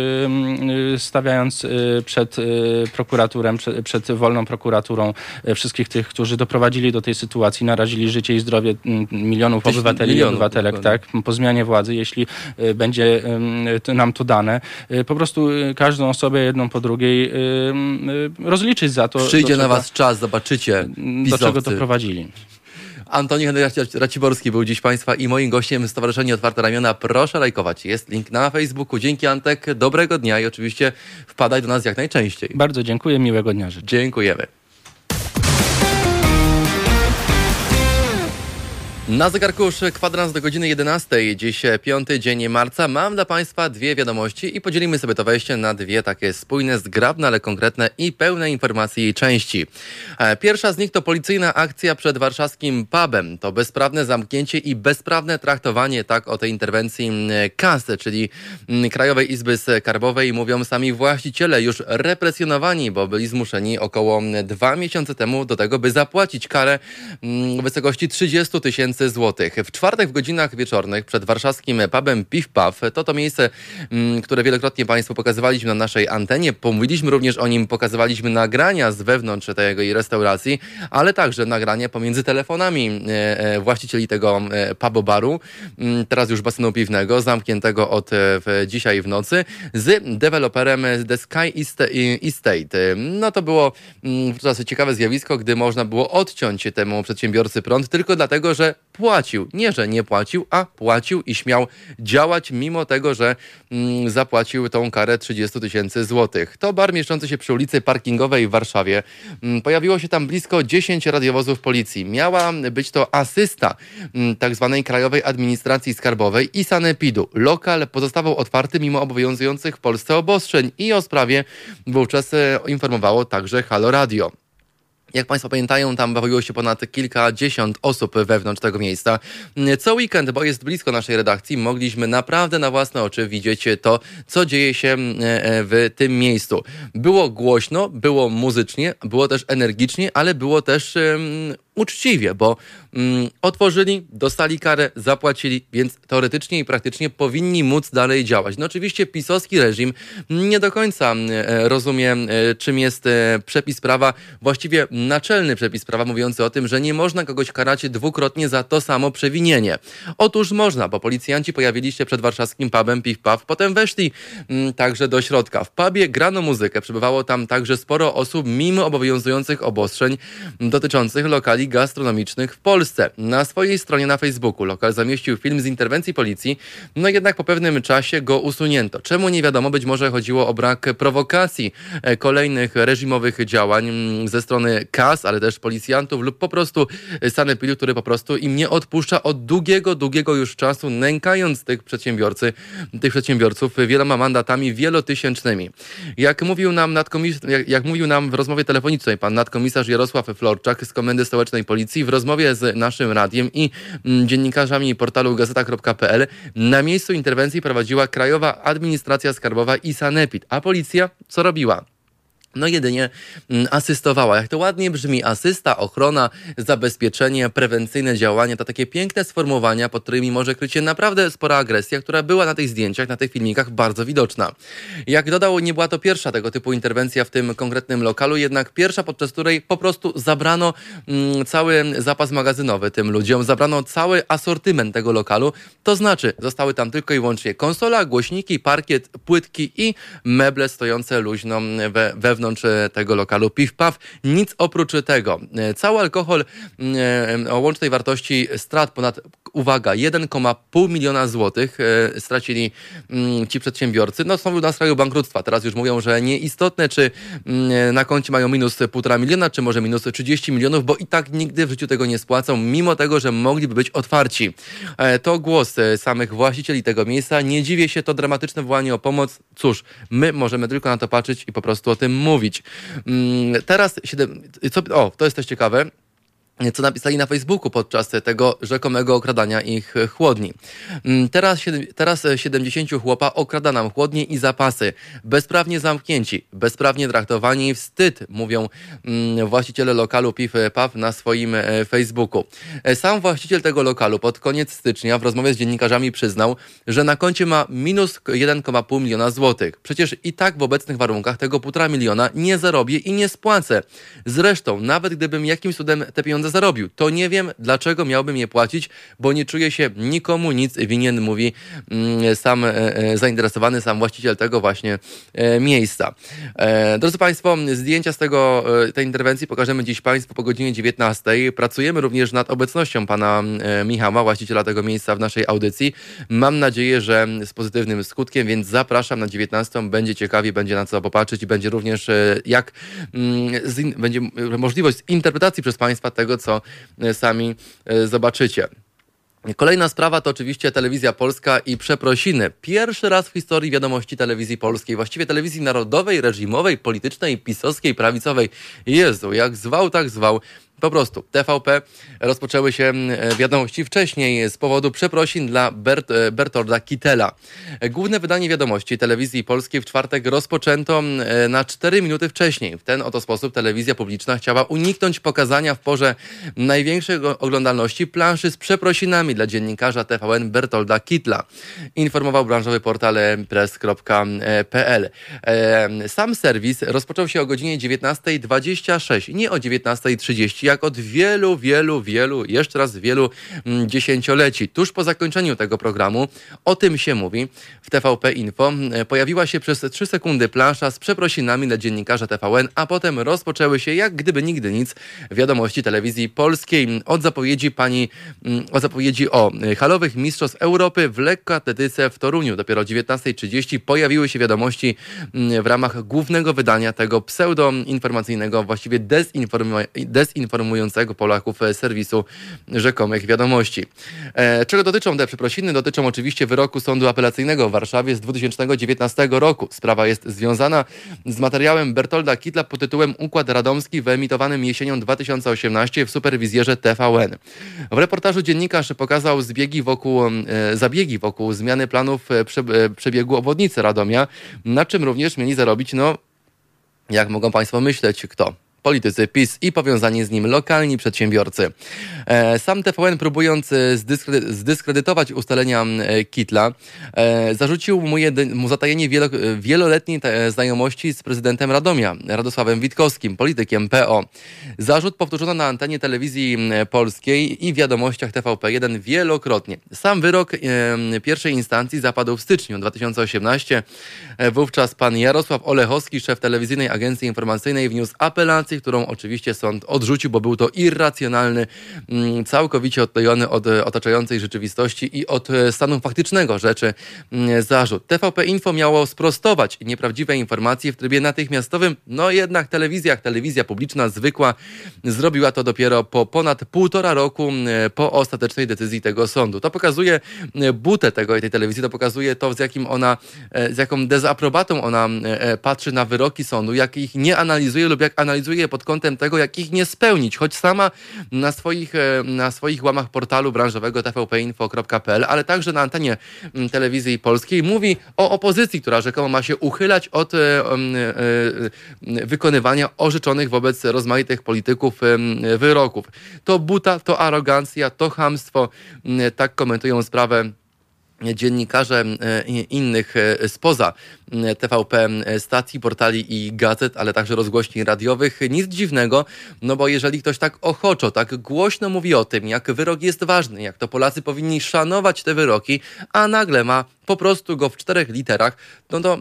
stawiając przed prokuraturem, przed, przed wolną prokuraturą E, wszystkich tych, którzy doprowadzili do tej sytuacji, narazili życie i zdrowie milionów obywateli milionów, i obywatelek, tak, po zmianie władzy, jeśli e, będzie nam to dane. E, po prostu każdą osobę jedną po drugiej rozliczyć za to. Przyjdzie na was czas, zobaczycie. Pisowcy. Do czego doprowadzili. Antoni Henryk Raciborski był dziś Państwa i moim gościem Stowarzyszenie Otwarte Ramiona. Proszę lajkować. Jest link na Facebooku. Dzięki Antek, dobrego dnia i oczywiście wpadaj do nas jak najczęściej. Bardzo dziękuję, miłego dnia życzę. Dziękujemy. Na zegarku już kwadrans do godziny 11. Dziś piąty dzień marca. Mam dla Państwa dwie wiadomości i podzielimy sobie to wejście na dwie takie spójne, zgrabne, ale konkretne i pełne informacji i części. E, pierwsza z nich to policyjna akcja przed warszawskim pubem. To bezprawne zamknięcie i bezprawne traktowanie, tak o tej interwencji KAS, czyli Krajowej Izby Skarbowej, mówią sami właściciele, już represjonowani, bo byli zmuszeni około dwa miesiące temu do tego, by zapłacić karę w wysokości 30 tysięcy tysięcy złotych. W czwartek w godzinach wieczornych przed warszawskim pubem Piw Paw, to to miejsce, mm, które wielokrotnie Państwu pokazywaliśmy na naszej antenie. Pomówiliśmy również o nim, pokazywaliśmy nagrania z wewnątrz tej restauracji, ale także nagrania pomiędzy telefonami e, e, właścicieli tego e, pubu baru, mm, teraz już basenu piwnego, zamkniętego od dzisiaj w nocy, z deweloperem The Sky Estate. No to było mm, ciekawe zjawisko, gdy można było odciąć temu przedsiębiorcy prąd tylko dlatego, że płacił. Nie, że nie płacił, a płacił i śmiał działać, mimo tego, że mm, zapłacił tą karę 30 tysięcy złotych. To bar mieszczący się przy ulicy Parkingowej w Warszawie. Mm, pojawiło się tam blisko 10 radiowozów policji. Miała być to asysta mm, tak zwanej Krajowej Administracji Skarbowej i Sanepidu. Lokal pozostawał otwarty mimo obowiązujących w Polsce obostrzeń i o sprawie wówczas e, informowało także Halo Radio. Jak Państwo pamiętają, tam bawiło się ponad kilkadziesiąt osób wewnątrz tego miejsca. Co weekend, bo jest blisko naszej redakcji, mogliśmy naprawdę na własne oczy widzieć to, co dzieje się e, e, w tym miejscu. Było głośno, było muzycznie, było też energicznie, ale było też uczciwie, bo mm, otworzyli, dostali karę, zapłacili, więc teoretycznie i praktycznie powinni móc dalej działać. No oczywiście pisowski reżim nie do końca e, rozumie, e, czym jest e, przepis prawa, właściwie naczelny przepis prawa mówiący o tym, że nie można kogoś karać dwukrotnie za to samo przewinienie. Otóż można, bo policjanci pojawili się przed warszawskim pubem Piw Paw, potem weszli mm, także do środka. W pubie grano muzykę, przebywało tam także sporo osób mimo obowiązujących obostrzeń dotyczących lokali gastronomicznych w Polsce. Na swojej stronie na Facebooku lokal zamieścił film z interwencji policji, no jednak po pewnym czasie go usunięto. Czemu nie wiadomo, być może chodziło o brak prowokacji e, kolejnych reżimowych działań mm, ze strony KAS, ale też policjantów lub po prostu sanepidu, który po prostu im nie odpuszcza od długiego, długiego już czasu, nękając tych przedsiębiorcy, tych przedsiębiorców wieloma mandatami wielotysięcznymi. Jak mówił nam nadkomis- jak, jak mówił nam w rozmowie telefonicznej pan nadkomisarz Jarosław Florczak z Komendy Stołecznej Policji w rozmowie z naszym radiem i mm, dziennikarzami portalu gazeta.pl na miejscu interwencji prowadziła Krajowa Administracja Skarbowa i Sanepid. A policja co robiła? No jedynie mm, asystowała. Jak to ładnie brzmi, asysta, ochrona, zabezpieczenie, prewencyjne działania, to takie piękne sformułowania, pod którymi może kryć się naprawdę spora agresja, która była na tych zdjęciach, na tych filmikach bardzo widoczna. Jak dodał, nie była to pierwsza tego typu interwencja w tym konkretnym lokalu, jednak pierwsza, podczas której po prostu zabrano mm, cały zapas magazynowy tym ludziom, zabrano cały asortyment tego lokalu, to znaczy zostały tam tylko i wyłącznie konsola, głośniki, parkiet, płytki i meble stojące luźno we, wewnątrz wewnątrz e, tego lokalu piw paw. Nic oprócz tego. E, cały alkohol e, o łącznej wartości strat ponad, uwaga, 1,5 miliona złotych stracili mm, ci przedsiębiorcy. No są na skraju bankructwa. Teraz już mówią, że nieistotne, czy mm, na koncie mają minus 1,5 miliona, czy może minus 30 milionów, bo i tak nigdy w życiu tego nie spłacą, mimo tego, że mogliby być otwarci. To głos samych właścicieli tego miejsca. Nie dziwię się, to dramatyczne wołanie o pomoc. Cóż, my możemy tylko na to patrzeć i po prostu o tym mówić. Mm, teraz, co, o, to jest też ciekawe co napisali na Facebooku podczas tego rzekomego okradania ich chłodni. Mm, teraz, teraz 70 chłopa okrada nam chłodnie i zapasy. Bezprawnie zamknięci, bezprawnie traktowani, wstyd, mówią mm, właściciele lokalu Piw Paw na swoim e, Facebooku. E, sam właściciel tego lokalu pod koniec stycznia w rozmowie z dziennikarzami przyznał, że na koncie ma minus 1,5 miliona złotych. Przecież i tak w obecnych warunkach tego 1,5 miliona nie zarobię i nie spłacę. Zresztą, nawet gdybym jakimś cudem te pieniądze pieniądze zarobił. To nie wiem, dlaczego miałbym je płacić, bo nie czuję się nikomu nic winien, mówi mm, sam e, e, zainteresowany, sam właściciel tego właśnie e, miejsca. Drodzy Państwo, zdjęcia z tego, tej interwencji pokażemy dziś Państwu po godzinie 19. Pracujemy również nad obecnością pana Michała, właściciela tego miejsca w naszej audycji. Mam nadzieję, że z pozytywnym skutkiem, więc zapraszam na 19. Będzie ciekawie, będzie na co popatrzeć i będzie również jak mm, będzie możliwość interpretacji przez Państwa tego, co e, sami e, zobaczycie. Kolejna sprawa to oczywiście telewizja polska i przeprosiny. Pierwszy raz w historii wiadomości telewizji polskiej, właściwie telewizji narodowej, reżimowej, politycznej, pisowskiej, prawicowej. Jezu, jak zwał, tak zwał. Po prostu TVP rozpoczęły się e, wiadomości wcześniej z powodu przeprosin dla Bert, e, Bertolda Kittela. Główne wydanie wiadomości telewizji polskiej w czwartek rozpoczęto e, na 4 minuty wcześniej. W ten oto sposób telewizja publiczna chciała uniknąć pokazania w porze największej oglądalności planszy z przeprosinami dla dziennikarza TVN Bertolda Kittla. Informował branżowy portal press.pl. Sam serwis rozpoczął się o godzinie 19.26, nie o 19.30 jak od wielu, wielu, wielu, jeszcze raz wielu mm, dziesięcioleci. Tuż po zakończeniu tego programu, o tym się mówi w TVP Info, e, pojawiła się przez 3 sekundy plansza z przeprosinami dla dziennikarza TVN, a potem rozpoczęły się jak gdyby nigdy nic wiadomości telewizji polskiej od zapowiedzi pani, mm, od zapowiedzi o e, halowych mistrzostw Europy w lekkoatletyce w Toruniu. Dopiero o 19.30 pojawiły się wiadomości mm, w ramach głównego wydania tego pseudoinformacyjnego, właściwie dezinformacyjnego informującego Polaków e, serwisu rzekomych wiadomości. E, czego dotyczą te przeprosiny? Dotyczą oczywiście wyroku Sądu Apelacyjnego w Warszawie z 2019 roku. Sprawa jest związana z materiałem Bertolda Kitla pod tytułem Układ Radomski wyemitowanym jesienią 2018 w superwizjerze TVN. W reportażu dziennikarz pokazał zbiegi wokół, e, zabiegi wokół zmiany planów przebiegu obwodnicy Radomia, na czym również mieli zarobić, no jak mogą Państwo myśleć, kto? Politycy PiS i powiązani z nim lokalni przedsiębiorcy. E, sam TVN próbując e, zdyskredytować ustalenia e, Kitla, zarzucił mu, jedy, mu zatajenie wielo, wieloletniej znajomości z prezydentem Radomia, Radosławem Witkowskim, politykiem PO. Zarzut powtórzono na antenie telewizji polskiej i wiadomościach TVP1 wielokrotnie. Sam wyrok pierwszej instancji zapadł w styczniu 2018. Wówczas pan Jarosław Olechowski, szef telewizyjnej agencji informacyjnej, wniósł apelację którą oczywiście sąd odrzucił, bo był to irracjonalny, mm, całkowicie odklejony od otaczającej rzeczywistości i od e, stanu faktycznego rzeczy mm, zarzut. TVP Info miało sprostować nieprawdziwe informacje w trybie natychmiastowym, no jednak telewizja, telewizja publiczna zwykła zrobiła to dopiero po ponad półtora roku mm, po ostatecznej decyzji tego sądu. To pokazuje butę tego, tej telewizji, to pokazuje to, z jakim ona, e, z jaką dezaprobatą ona e, patrzy na wyroki sądu, jak ich nie analizuje lub jak analizuje pod kątem tego, jak ich nie spełnić, choć sama na swoich, e, na swoich łamach portalu branżowego tvpinfo.pl, ale także na antenie telewizji polskiej mówi o opozycji, która rzekomo ma się uchylać od e, e, wykonywania orzeczonych wobec rozmaitych polityków wyroków. To buta, to arogancja, to hamstwo. Mm, tak komentują sprawę dziennikarze e, innych e, spoza TVP stacji, portali i gazet, ale także rozgłośni radiowych. Nic dziwnego, no bo jeżeli ktoś tak ochoczo, tak głośno mówi o tym, jak wyrok jest ważny, jak to Polacy powinni szanować te wyroki, a nagle ma po prostu go w czterech literach, no to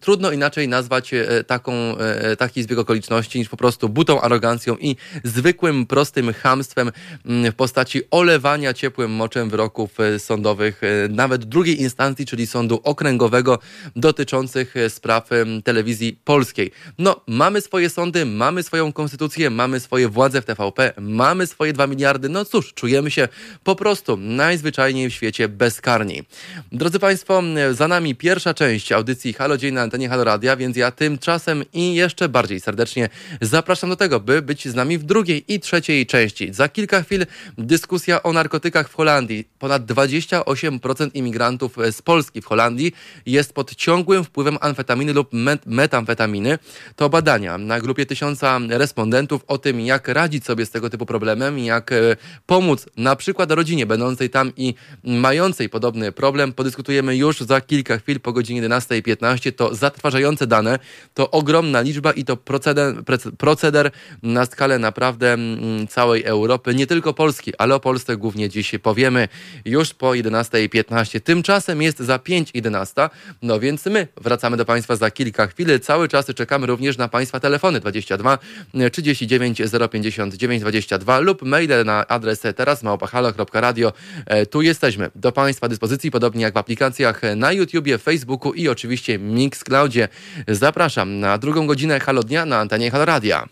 trudno inaczej nazwać e, taką, e, taki zbieg okoliczności niż po prostu butą arogancją i zwykłym, prostym hamstwem mm, w postaci olewania ciepłym moczem wyroków e, sądowych, nawet drugiej instancji, czyli sądu okręgowego dotyczących spraw telewizji polskiej. No, mamy swoje sądy, mamy swoją konstytucję, mamy swoje władze w TVP, mamy swoje dwa miliardy, no cóż, czujemy się po prostu najzwyczajniej w świecie bezkarni. Drodzy Państwo, za nami pierwsza część audycji Halo Dzień na antenie Halo Radia, więc ja tymczasem i jeszcze bardziej serdecznie zapraszam do tego, by być z nami w drugiej i trzeciej części. Za kilka chwil dyskusja o narkotykach w Holandii. Ponad 28% imigrantów z Polski w Holandii jest pod ciągłym wpływem amfetaminy lub met metamfetaminy. To badania na grupie tysiąca respondentów o tym, jak radzić sobie z tego typu problemem, jak e, pomóc na przykład rodzinie będącej tam i mającej podobny problem. Podyskutujemy już za kilka chwil po godzinie 11.15. To zatrważające dane, to ogromna liczba i to proceder, proceder na skalę naprawdę mm, całej Europy, nie tylko Polski, ale o Polsce głównie dziś powiemy już po 11.15. Tymczasem jest za 5.11, no więc my wracamy do Państwa za kilka chwil. Cały czas czekamy również na Państwa telefony 22 39 059 22 lub maile na adres teraz małpahalo.radio. E, tu jesteśmy do Państwa dyspozycji, podobnie jak w aplikacjach na YouTubie, Facebooku i oczywiście Mix Mixcloudzie. Zapraszam na drugą godzinę Halo Dnia na antenie Halo Radia.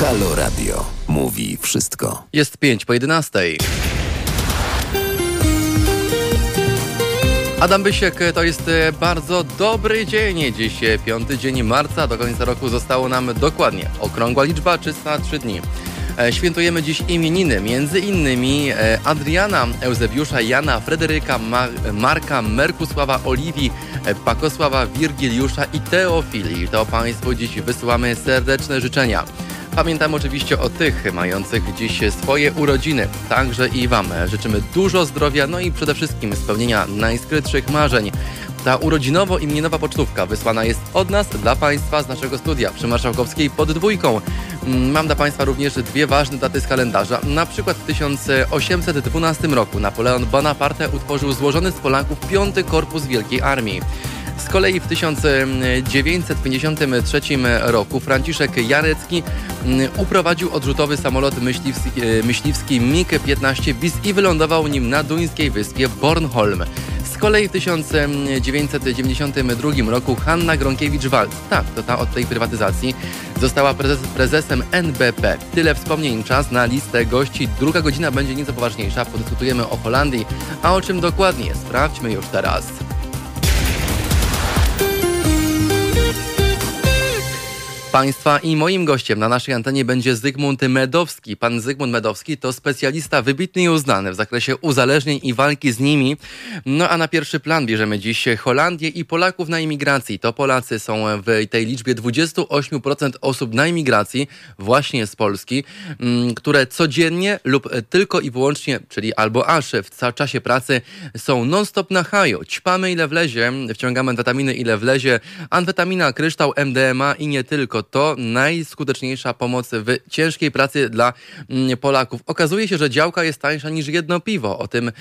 Halo Radio. Mówi wszystko. Jest 5 po 11. Adam Bysiek, to jest e, bardzo dobry dzień. Dziś e, piąty dzień marca, do końca roku zostało nam dokładnie okrągła liczba 303 dni. E, świętujemy dziś imieniny, między innymi Adriana, Eusebiusza, Jana, Frederyka, Marka, Merkusława, Oliwii, Pakosława, Wirgiliusza i Teofilii. To Państwu dziś wysyłamy serdeczne życzenia. Pamiętam oczywiście o tych mających dziś swoje urodziny. Także i Wam życzymy dużo zdrowia, no i przede wszystkim spełnienia najskrytszych marzeń. Ta urodzinowo-imieninowa pocztówka wysłana jest od nas dla Państwa z naszego studia przy Marszałkowskiej pod dwójką. Mm, mam dla Państwa również dwie ważne daty z kalendarza. Na przykład w 1812 roku Napoleon Bonaparte utworzył złożony z Polaków piąty korpus Wielkiej Armii. Z kolei w 1953 roku Franciszek Jarecki mm, uprowadził odrzutowy samolot myśliwski, e, myśliwski MiG-15 bis i wylądował nim na duńskiej wyspie Bornholm. Z kolei w 1992 roku Hanna Gronkiewicz-Waltz, tak, to ta od tej prywatyzacji, została prezes, prezesem NBP. Tyle wspomnień, czas na listę gości. Druga godzina będzie nieco poważniejsza, podyskutujemy o Holandii, a o czym dokładnie, sprawdźmy już teraz. Państwa i moim gościem na naszej antenie będzie Zygmunt Medowski. Pan Zygmunt Medowski to specjalista wybitny i uznany w zakresie uzależnień i walki z nimi. No a na pierwszy plan bierzemy dziś Holandię i Polaków na imigracji. To Polacy są w tej liczbie 28% osób na imigracji właśnie z Polski, mm, które codziennie lub tylko i wyłącznie, czyli albo aż w czasie pracy są non-stop na haju. Ćpamy ile wlezie, wciągamy amfetaminy ile wlezie, amfetamina, kryształ, MDMA i nie tylko to najskuteczniejsza pomoc w ciężkiej pracy dla mm, Polaków. Okazuje się, że działka jest tańsza niż jedno piwo. O tym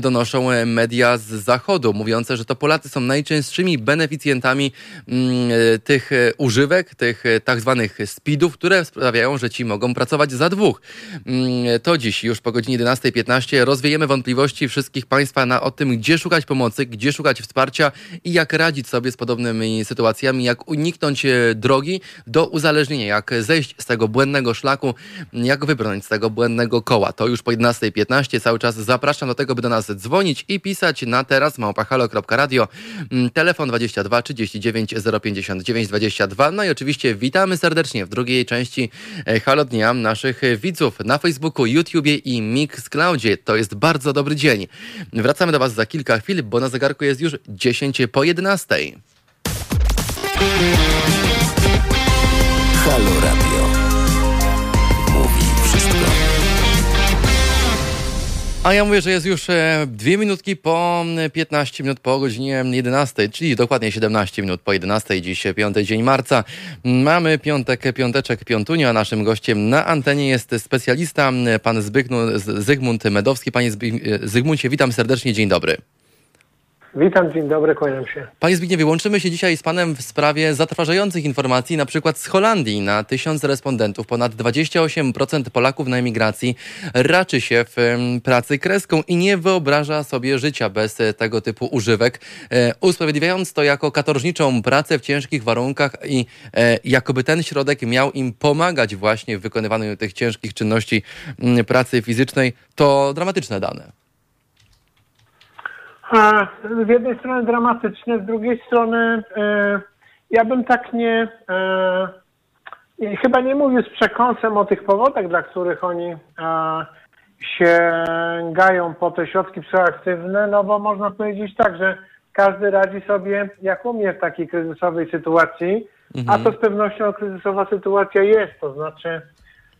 donoszą media z zachodu, mówiące, że to Polacy są najczęstszymi beneficjentami mm, tych używek, tych tak zwanych speedów, które sprawiają, że ci mogą pracować za dwóch. Mm, to dziś już po godzinie 11.15 rozwiejemy wątpliwości wszystkich Państwa na o tym, gdzie szukać pomocy, gdzie szukać wsparcia i jak radzić sobie z podobnymi sytuacjami, jak uniknąć drogi do uzależnienia, jak zejść z tego błędnego szlaku, jak wybrnąć z tego błędnego koła. To już po 11.15 cały czas zapraszam do tego, by do nas dzwonić i pisać na teraz małpahalo.radio, mm, telefon 22 39 059 22. No i oczywiście witamy serdecznie w drugiej części e, Halo Dnia naszych widzów na Facebooku, YouTubie i Mixcloudzie. To jest bardzo dobry dzień. Wracamy do Was za kilka chwil, bo na zegarku jest już 10 po 11. Halo Radio. Mówi wszystko. A ja mówię, że jest już e, dwie minutki po 15 minut po godzinie 11, czyli dokładnie 17 minut po 11, dziś piąty dzień marca. Mamy piątek, piąteczek, piątunio, a naszym gościem na antenie jest specjalista, pan Zbygnu, Zygmunt Medowski. Panie Zygmuncie, witam serdecznie, dzień dobry. Witam, dzień dobry, kłaniam się. Panie Zbigniewie, łączymy się dzisiaj z Panem w sprawie zatrważających informacji, na przykład z Holandii. Na tysiąc respondentów ponad 28% Polaków na emigracji raczy się w pracy kreską i nie wyobraża sobie życia bez e, tego typu używek, e, usprawiedliwiając to jako katorżniczą pracę w ciężkich warunkach i e, jakoby ten środek miał im pomagać właśnie w wykonywaniu tych ciężkich czynności pracy fizycznej. To dramatyczne dane. Z jednej strony dramatyczne, z drugiej strony e, ja bym tak nie, e, chyba nie mówił z przekąsem o tych powodach, dla których oni e, sięgają po te środki psychoaktywne, no bo można powiedzieć tak, że każdy radzi sobie jak umie w takiej kryzysowej sytuacji, mhm. a to z pewnością kryzysowa sytuacja jest, to znaczy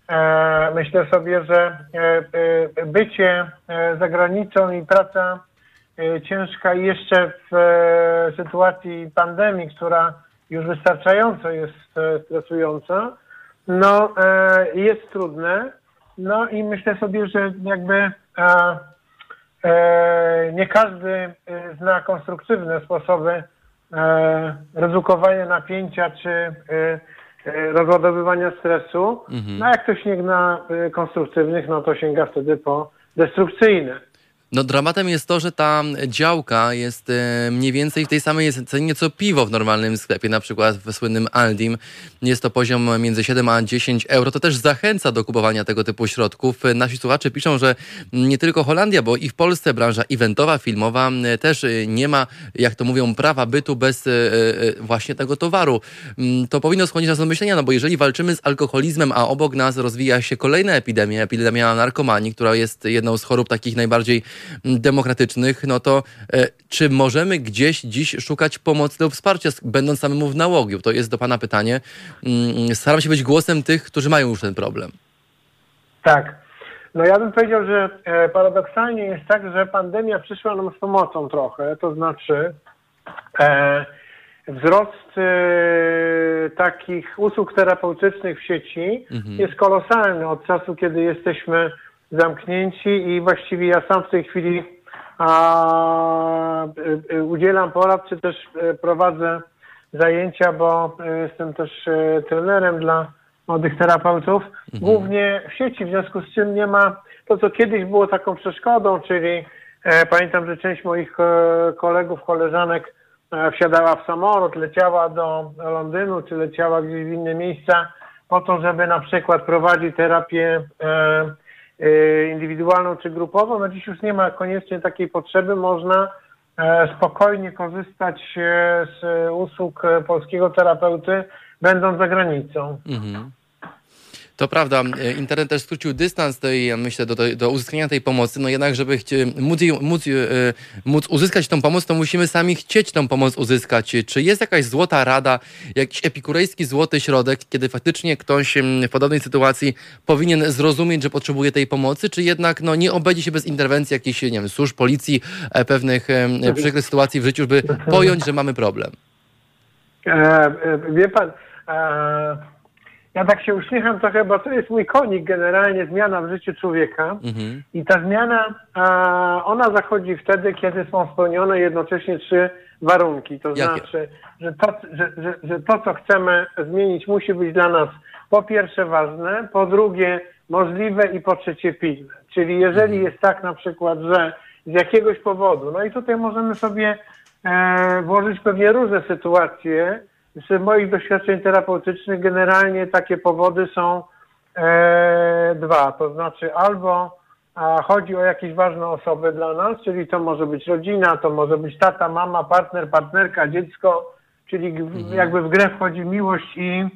e, myślę sobie, że e, bycie za granicą i praca ciężka i jeszcze w e, sytuacji pandemii, która już wystarczająco jest e, stresująca, no jest trudne. No i myślę sobie, że jakby nie każdy zna konstruktywne sposoby redukowania napięcia czy rozładowywania stresu. Mhm. No jak ktoś nie zna konstruktywnych, no to sięga wtedy po destrukcyjne. No dramatem jest to, że ta działka jest e, mniej więcej w tej samej cenie co piwo w normalnym sklepie, na przykład w słynnym Aldim. Jest to poziom między 7 a 10 euro. To też zachęca do kupowania tego typu środków. Nasi słuchacze piszą, że nie tylko Holandia, bo i w Polsce branża eventowa, filmowa e, też e, nie ma, jak to mówią, prawa bytu bez właśnie tego towaru. To powinno skłonić nas do myślenia, no bo jeżeli walczymy z alkoholizmem, a obok nas rozwija się kolejna epidemia, epidemia narkomanii, która jest jedną z chorób takich najbardziej demokratycznych, no to e, czy możemy gdzieś dziś szukać pomocy lub wsparcia, będąc samemu w nałogu? To jest do Pana pytanie. Mm, staram się być głosem tych, którzy mają już ten problem. Tak. No ja bym powiedział, że e, paradoksalnie jest tak, że pandemia przyszła nam z pomocą trochę, to znaczy e, wzrost e, takich usług terapeutycznych w sieci mhm. jest kolosalny od czasu, kiedy jesteśmy zamknięci i właściwie ja sam w tej chwili a, y, y, udzielam porad, czy też y, prowadzę zajęcia, bo jestem też trenerem dla młodych terapeutów, mhm. głównie w sieci, w związku z czym nie ma to, co kiedyś było taką przeszkodą, czyli e, pamiętam, że część moich e, kolegów, koleżanek e, wsiadała w samolot, leciała do Londynu, czy leciała gdzieś w inne miejsca po to, żeby na przykład prowadzić terapię e, indywidualną czy grupową. No dziś już nie ma koniecznie takiej potrzeby. Można e, spokojnie korzystać e, z usług polskiego terapeuty, będąc za granicą. Mhm. To prawda, e, internet też skrócił dystans tej, myślę, do, do uzyskania tej pomocy, no jednak, żeby chci, móc, móc, e, móc uzyskać tą pomoc, to musimy sami chcieć tą pomoc uzyskać. Czy jest jakaś złota rada, jakiś epikurejski złoty środek, kiedy faktycznie ktoś w podobnej sytuacji powinien zrozumieć, że potrzebuje tej pomocy, czy jednak no, nie obejdzie się bez interwencji jakichś, nie wiem, służb, policji, e, pewnych przykrych sytuacji w życiu, żeby pojąć, że mamy problem? E, wie pan... E ja tak się uśmiecham trochę, bo to jest mój konik generalnie, zmiana w życiu człowieka. Mhm. I ta zmiana, ona zachodzi wtedy, kiedy są spełnione jednocześnie trzy warunki. To Jakie? znaczy, że to, że, że, że to, co chcemy zmienić, musi być dla nas po pierwsze ważne, po drugie możliwe i po trzecie pilne. Czyli jeżeli mhm. jest tak na przykład, że z jakiegoś powodu, no i tutaj możemy sobie e, włożyć pewnie różne sytuacje, z moich doświadczeń terapeutycznych generalnie takie powody są e, dwa. To znaczy albo a, chodzi o jakieś ważne osoby dla nas, czyli to może być rodzina, to może być tata, mama, partner, partnerka, dziecko, czyli mhm. jakby w grę wchodzi miłość i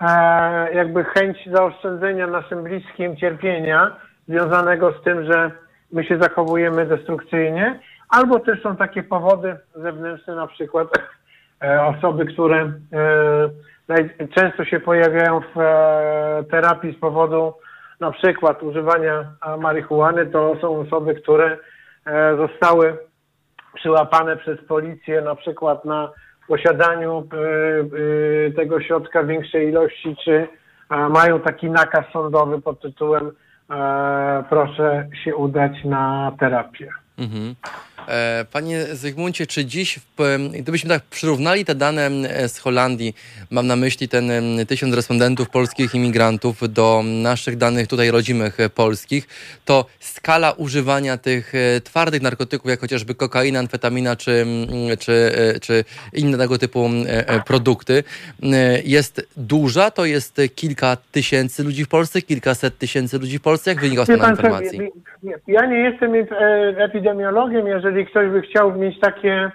e, jakby chęć zaoszczędzenia naszym bliskim cierpienia związanego z tym, że my się zachowujemy destrukcyjnie, albo też są takie powody zewnętrzne, na przykład osoby, które e, często się pojawiają w e, terapii z powodu na przykład używania marihuany, to są osoby, które zostały przyłapane przez policję na przykład na posiadaniu tego środka większej ilości, czy mają taki nakaz sądowy pod tytułem proszę się udać na terapię. Mhm. E, panie Zygmuncie, czy dziś, gdybyśmy tak przyrównali te dane z Holandii, mam na myśli ten tysiąc respondentów polskich imigrantów do naszych danych tutaj rodzimych e, polskich, to skala używania tych e, twardych narkotyków, jak chociażby kokaina, amfetamina czy, czy, czy inne tego typu produkty, jest duża? To jest kilka tysięcy ludzi w Polsce, kilkaset tysięcy ludzi w Polsce? Jak wynika z Pana informacji? Ja nie jestem epidemiologiem, jeżeli jeżeli ktoś by chciał mieć takie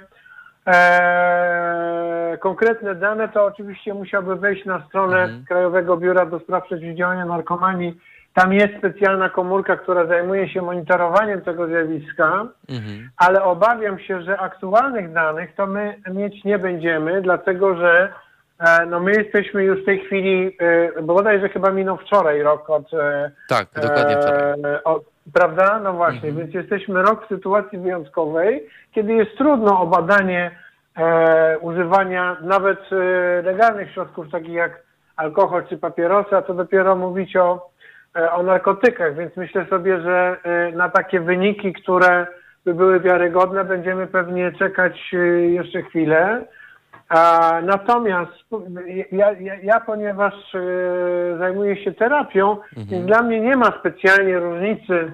e, konkretne dane, to oczywiście musiałby wejść na stronę mhm. Krajowego Biura do Spraw Przeciwdziałania Narkomanii. Tam jest specjalna komórka, która zajmuje się monitorowaniem tego zjawiska, mhm. ale obawiam się, że aktualnych danych to my mieć nie będziemy, dlatego że e, no my jesteśmy już w tej chwili, e, bodajże chyba minął wczoraj rok od... E, tak, dokładnie wczoraj. Od, Prawda? No właśnie, mhm. więc jesteśmy rok w sytuacji wyjątkowej, kiedy jest trudno o badanie e, używania nawet e, legalnych środków, takich jak alkohol czy papierosy, a to dopiero mówić o, e, o narkotykach, więc myślę sobie, że e, na takie wyniki, które by były wiarygodne, będziemy pewnie czekać e, jeszcze chwilę. Natomiast ja, ja, ja ponieważ y, zajmuję się terapią, mhm. więc dla mnie nie ma specjalnie różnicy,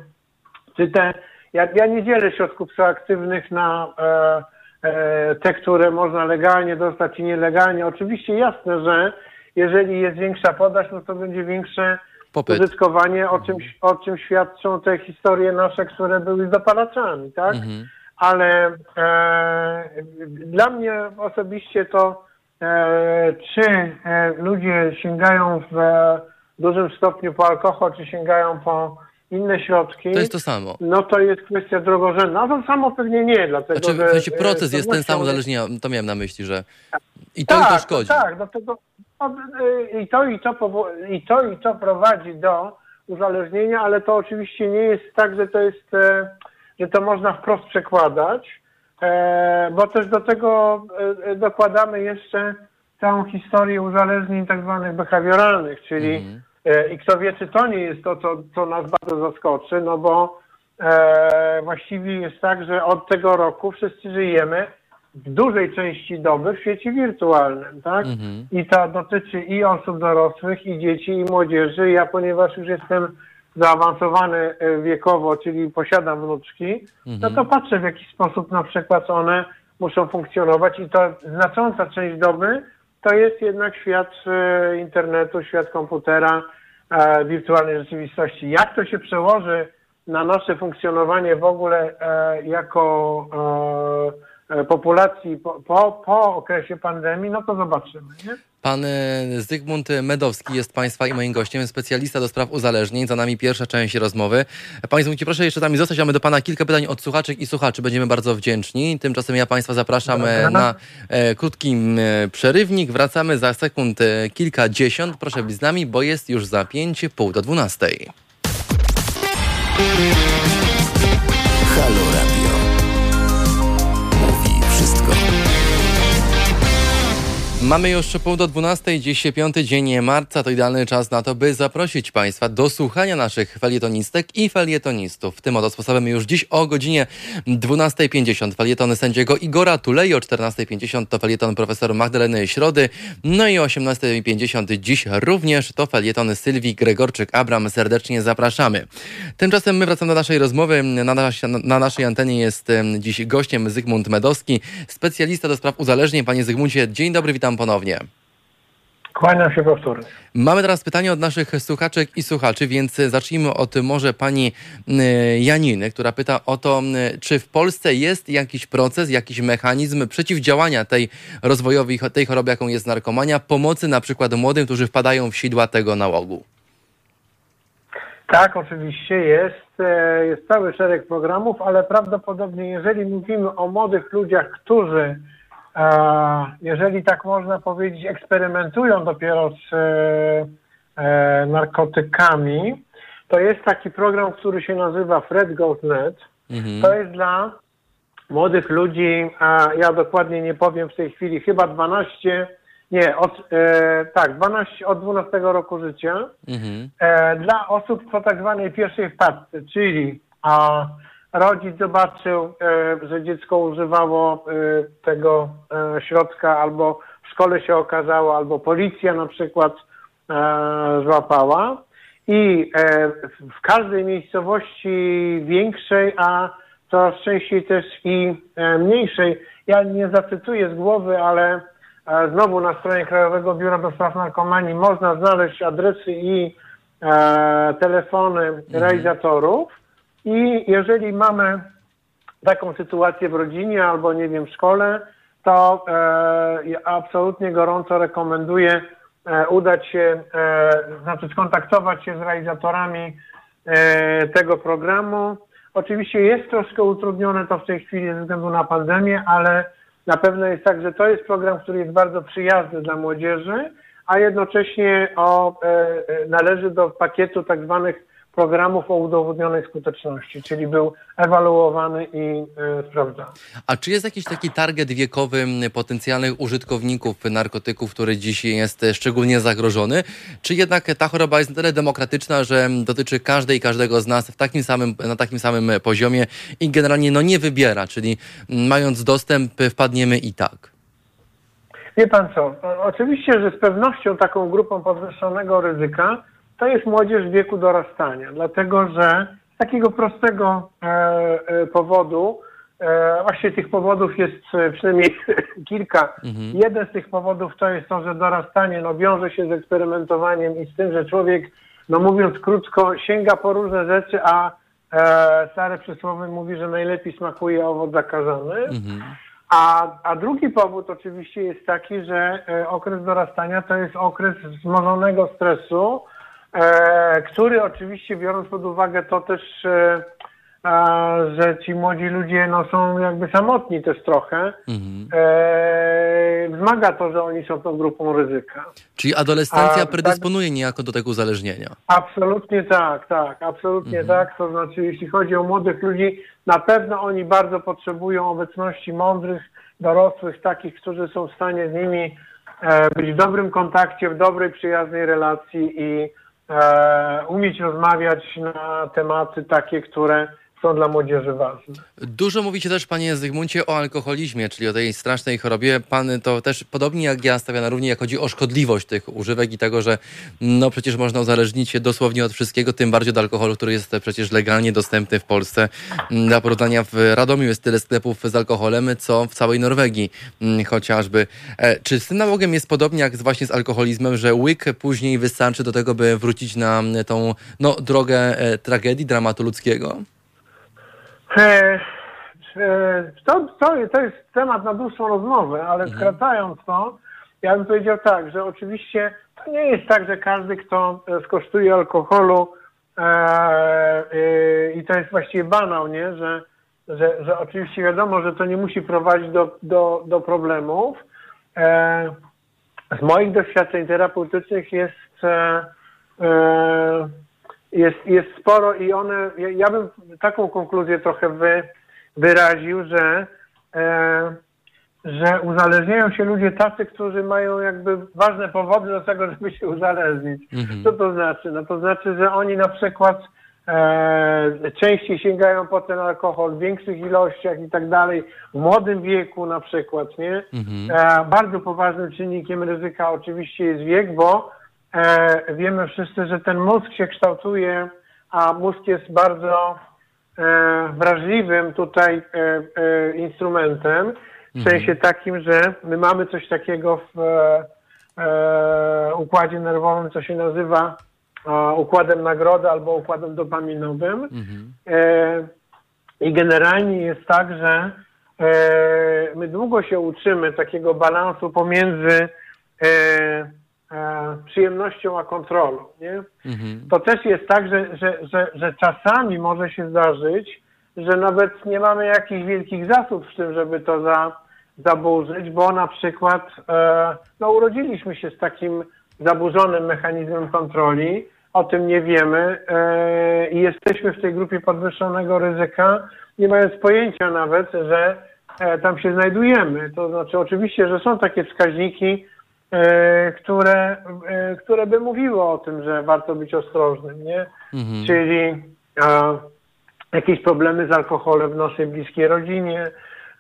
czy te ja, ja nie dzielę środków psychoaktywnych na e, e, te, które można legalnie dostać i nielegalnie. Oczywiście jasne, że jeżeli jest większa podaż, no to będzie większe Popyt. użytkowanie, o czym, o czym świadczą te historie nasze, które były z dopalaczami, tak? Mhm. Ale e, dla mnie osobiście to, e, czy e, ludzie sięgają w dużym stopniu po alkohol, czy sięgają po inne środki, To jest to samo. no to jest kwestia drogorzędna. A to samo pewnie nie, dlatego Znaczy, w że... sensie e, proces jest ten sam uzależnienia, to miałem na myśli, że i to i to tak, szkodzi. Tak, dlatego no, i to i to, i to i to prowadzi do uzależnienia, ale to oczywiście nie jest tak, że to jest, e, że to można wprost przekładać, e, bo też do tego e, e, dokładamy jeszcze całą historię uzależnień tak zwanych behawioralnych, czyli Mhm. i kto wie, czy to nie jest to, co, co nas bardzo zaskoczy, no bo e, właściwie jest tak, że od tego roku wszyscy żyjemy w dużej części doby w świecie wirtualnym, tak? Mhm. I to dotyczy i osób dorosłych, i dzieci, i młodzieży. Ja, ponieważ już jestem zaawansowany e, wiekowo, czyli posiadam wnuczki, no to patrzę w jaki sposób na przykład one muszą funkcjonować i to znacząca część doby to jest jednak świat e, internetu, świat komputera, e, wirtualnej rzeczywistości. Jak to się przełoży na nasze funkcjonowanie w ogóle jako populacji po, po, po okresie pandemii, no to zobaczymy. Nie? Pan e, Zygmunt Medowski jest Państwa i moim gościem, specjalista do spraw uzależnień. Za nami pierwsza część rozmowy. Panie Zygmuncie, proszę jeszcze z nami zostać. Mamy do Pana kilka pytań od słuchaczek i słuchaczy. Będziemy bardzo wdzięczni. Tymczasem ja Państwa zapraszam e, Dobra. na e, krótki przerywnik. Wracamy za sekund e, kilkadziesiąt. Proszę być z nami, bo jest już za pięć, pół do dwunastej. Halo Mamy już pół do 12, dziś piąty dzień marca. To idealny czas na to, by zaprosić Państwa do słuchania naszych felietonistek i felietonistów. Tym oto sposobem już dziś o godzinie 12.50 felietony sędziego Igora Tulei, o 14.50 to felieton profesor Magdaleny Środy, no i o 18.50 dziś również to felietony Sylwii Gregorczyk-Abram. Serdecznie zapraszamy. Tymczasem my wracamy do naszej rozmowy. Na, nas, na naszej antenie jest dziś gościem Zygmunt Medowski, specjalista do spraw uzależnień. Panie Zygmuncie, dzień dobry, witam ponownie. Kłaniam się powtórnie. Mamy teraz pytanie od naszych słuchaczek i słuchaczy, więc zacznijmy od może pani y, Janiny, która pyta o to, y, czy w Polsce jest jakiś proces, jakiś mechanizm przeciwdziałania tej rozwojowej, tej chorobie, jaką jest narkomania, pomocy na przykład młodym, którzy wpadają w sidła tego nałogu. Tak, oczywiście jest. e, Jest cały szereg programów, ale prawdopodobnie, jeżeli mówimy o młodych ludziach, którzy, jeżeli tak można powiedzieć, eksperymentują dopiero z e, e, narkotykami, to jest taki program, który się nazywa Fred Goes Net. Mhm. To jest dla młodych ludzi, a ja dokładnie nie powiem w tej chwili, chyba 12, nie, od, e, tak, 12, od 12 roku życia Mhm. e, dla osób po tak zwanej pierwszej wpadce, czyli a, rodzic zobaczył, e, że dziecko używało e, tego e, środka, albo w szkole się okazało, albo policja na przykład złapała. I w- każdej miejscowości większej, a coraz częściej też i mniejszej, ja nie zacytuję z głowy, ale znowu na stronie Krajowego Biura do Spraw Narkomanii można znaleźć adresy i telefony realizatorów. I jeżeli mamy taką sytuację w rodzinie albo nie wiem w szkole, to e, absolutnie gorąco rekomenduję e, udać się, e, znaczy skontaktować się z realizatorami e, tego programu. Oczywiście jest troszkę utrudnione to w tej chwili ze względu na pandemię, ale na pewno jest tak, że to jest program, który jest bardzo przyjazny dla młodzieży, a jednocześnie o, e, e, należy do pakietu tak zwanych programów o udowodnionej skuteczności, czyli był ewaluowany i e, sprawdzany. A czy jest jakiś taki target wiekowy potencjalnych użytkowników narkotyków, który dziś jest szczególnie zagrożony? Czy jednak ta choroba jest na tyle demokratyczna, że dotyczy każdej i każdego z nas w takim samym, na takim samym poziomie i generalnie no, nie wybiera, czyli mając dostęp wpadniemy i tak? Wie pan co, oczywiście, że z pewnością taką grupą podwyższonego ryzyka to jest młodzież w wieku dorastania, dlatego że takiego prostego e, e, powodu. E, właściwie tych powodów jest przynajmniej kilka. Jeden z tych powodów to jest to, że dorastanie no, wiąże się z eksperymentowaniem i z tym, że człowiek, no mówiąc krótko, sięga po różne rzeczy, a e, stare przysłowie mówi, że najlepiej smakuje owoc zakażony. A, a drugi powód oczywiście jest taki, że okres dorastania to jest okres wzmożonego stresu, który oczywiście biorąc pod uwagę to też, e, że ci młodzi ludzie no, są jakby samotni też trochę, e, wzmaga to, że oni są tą grupą ryzyka. Czyli adolescencja A, predysponuje niejako do tego uzależnienia. Absolutnie tak, tak, absolutnie tak. To znaczy, jeśli chodzi o młodych ludzi, na pewno oni bardzo potrzebują obecności mądrych, dorosłych, takich, którzy są w stanie z nimi e, być w dobrym kontakcie, w dobrej, przyjaznej relacji i e, umieć rozmawiać na tematy takie, które są dla młodzieży ważne. Dużo mówicie też, panie Zygmuncie, o alkoholizmie, czyli o tej strasznej chorobie. Pan to też podobnie jak ja stawia na równi, jak chodzi o szkodliwość tych używek i tego, że no przecież można uzależnić się dosłownie od wszystkiego, tym bardziej od alkoholu, który jest przecież legalnie dostępny w Polsce. Mm, Dla porównania w Radomiu jest tyle sklepów z alkoholem, co w całej Norwegii mm, chociażby. E, Czy z tym nałogiem jest podobnie jak właśnie z alkoholizmem, że łyk później wystarczy do tego, by wrócić na mm, tą no, drogę e, tragedii, dramatu ludzkiego? E, e, To, to, to jest temat na dłuższą rozmowę, ale skracając to, ja bym powiedział tak, że oczywiście to nie jest tak, że każdy, kto e, skosztuje alkoholu e, e, i to jest właściwie banał, nie? Że, że, że oczywiście wiadomo, że to nie musi prowadzić do, do, do problemów. E, z moich doświadczeń terapeutycznych jest jest, jest sporo i one, ja, ja bym taką konkluzję trochę wy, wyraził, że, e, że uzależniają się ludzie tacy, którzy mają jakby ważne powody do tego, żeby się uzależnić. Co to znaczy? No to znaczy, że oni na przykład e, częściej sięgają po ten alkohol w większych ilościach i tak dalej, w młodym wieku na przykład, nie? E, bardzo poważnym czynnikiem ryzyka oczywiście jest wiek, bo e, wiemy wszyscy, że ten mózg się kształtuje, a mózg jest bardzo e, wrażliwym tutaj e, e, instrumentem, w sensie takim, że my mamy coś takiego w e, e, układzie nerwowym, co się nazywa układem nagrody albo układem dopaminowym. E, I generalnie jest tak, że my długo się uczymy takiego balansu pomiędzy przyjemnością a kontrolą. Nie? To też jest tak, że, że, że, że czasami może się zdarzyć, że nawet nie mamy jakichś wielkich zasób w tym, żeby to za, zaburzyć, bo na przykład e, no, urodziliśmy się z takim zaburzonym mechanizmem kontroli, o tym nie wiemy e, i jesteśmy w tej grupie podwyższonego ryzyka, nie mając pojęcia nawet, że e, tam się znajdujemy. To znaczy oczywiście, że są takie wskaźniki, e, które, e, które by mówiły o tym, że warto być ostrożnym, nie? Czyli e, jakieś problemy z alkoholem w naszej bliskiej rodzinie,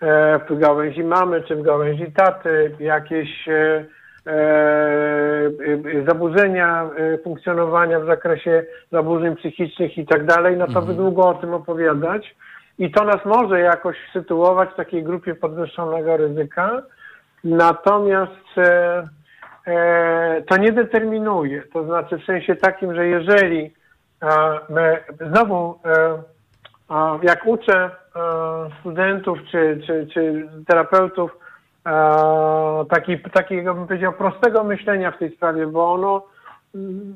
e, w gałęzi mamy czy w gałęzi taty, jakieś e, e, e, zaburzenia e, funkcjonowania w zakresie zaburzeń psychicznych i tak dalej, no to by długo o tym opowiadać. I to nas może jakoś sytuować w takiej grupie podwyższonego ryzyka. Natomiast e, e, to nie determinuje. To znaczy w sensie takim, że jeżeli e, my, znowu e, jak uczę e, studentów czy, czy, czy terapeutów e, taki, takiego, bym powiedział, prostego myślenia w tej sprawie, bo ono mm,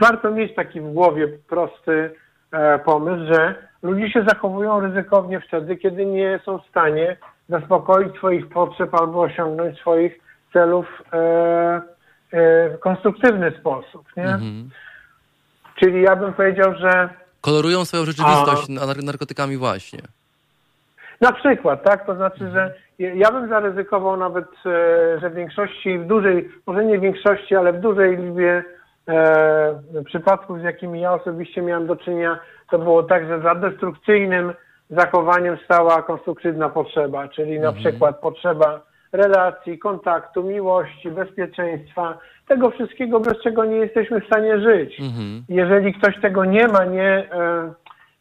warto mieć taki w głowie prosty e, pomysł, że ludzie się zachowują ryzykownie wtedy, kiedy nie są w stanie zaspokoić swoich potrzeb albo osiągnąć swoich celów e, e, w konstruktywny sposób. Nie? Czyli ja bym powiedział, że Kolorują swoją rzeczywistość nar- narkotykami właśnie. Na przykład, tak? To znaczy, że ja bym zaryzykował nawet, e, że w większości, w dużej, może nie w większości, ale w dużej liczbie e, przypadków, z jakimi ja osobiście miałem do czynienia, to było tak, że za destrukcyjnym zachowaniem stała konstruktywna potrzeba, czyli na przykład potrzeba relacji, kontaktu, miłości, bezpieczeństwa, tego wszystkiego, bez czego nie jesteśmy w stanie żyć. Jeżeli ktoś tego nie ma, nie, e,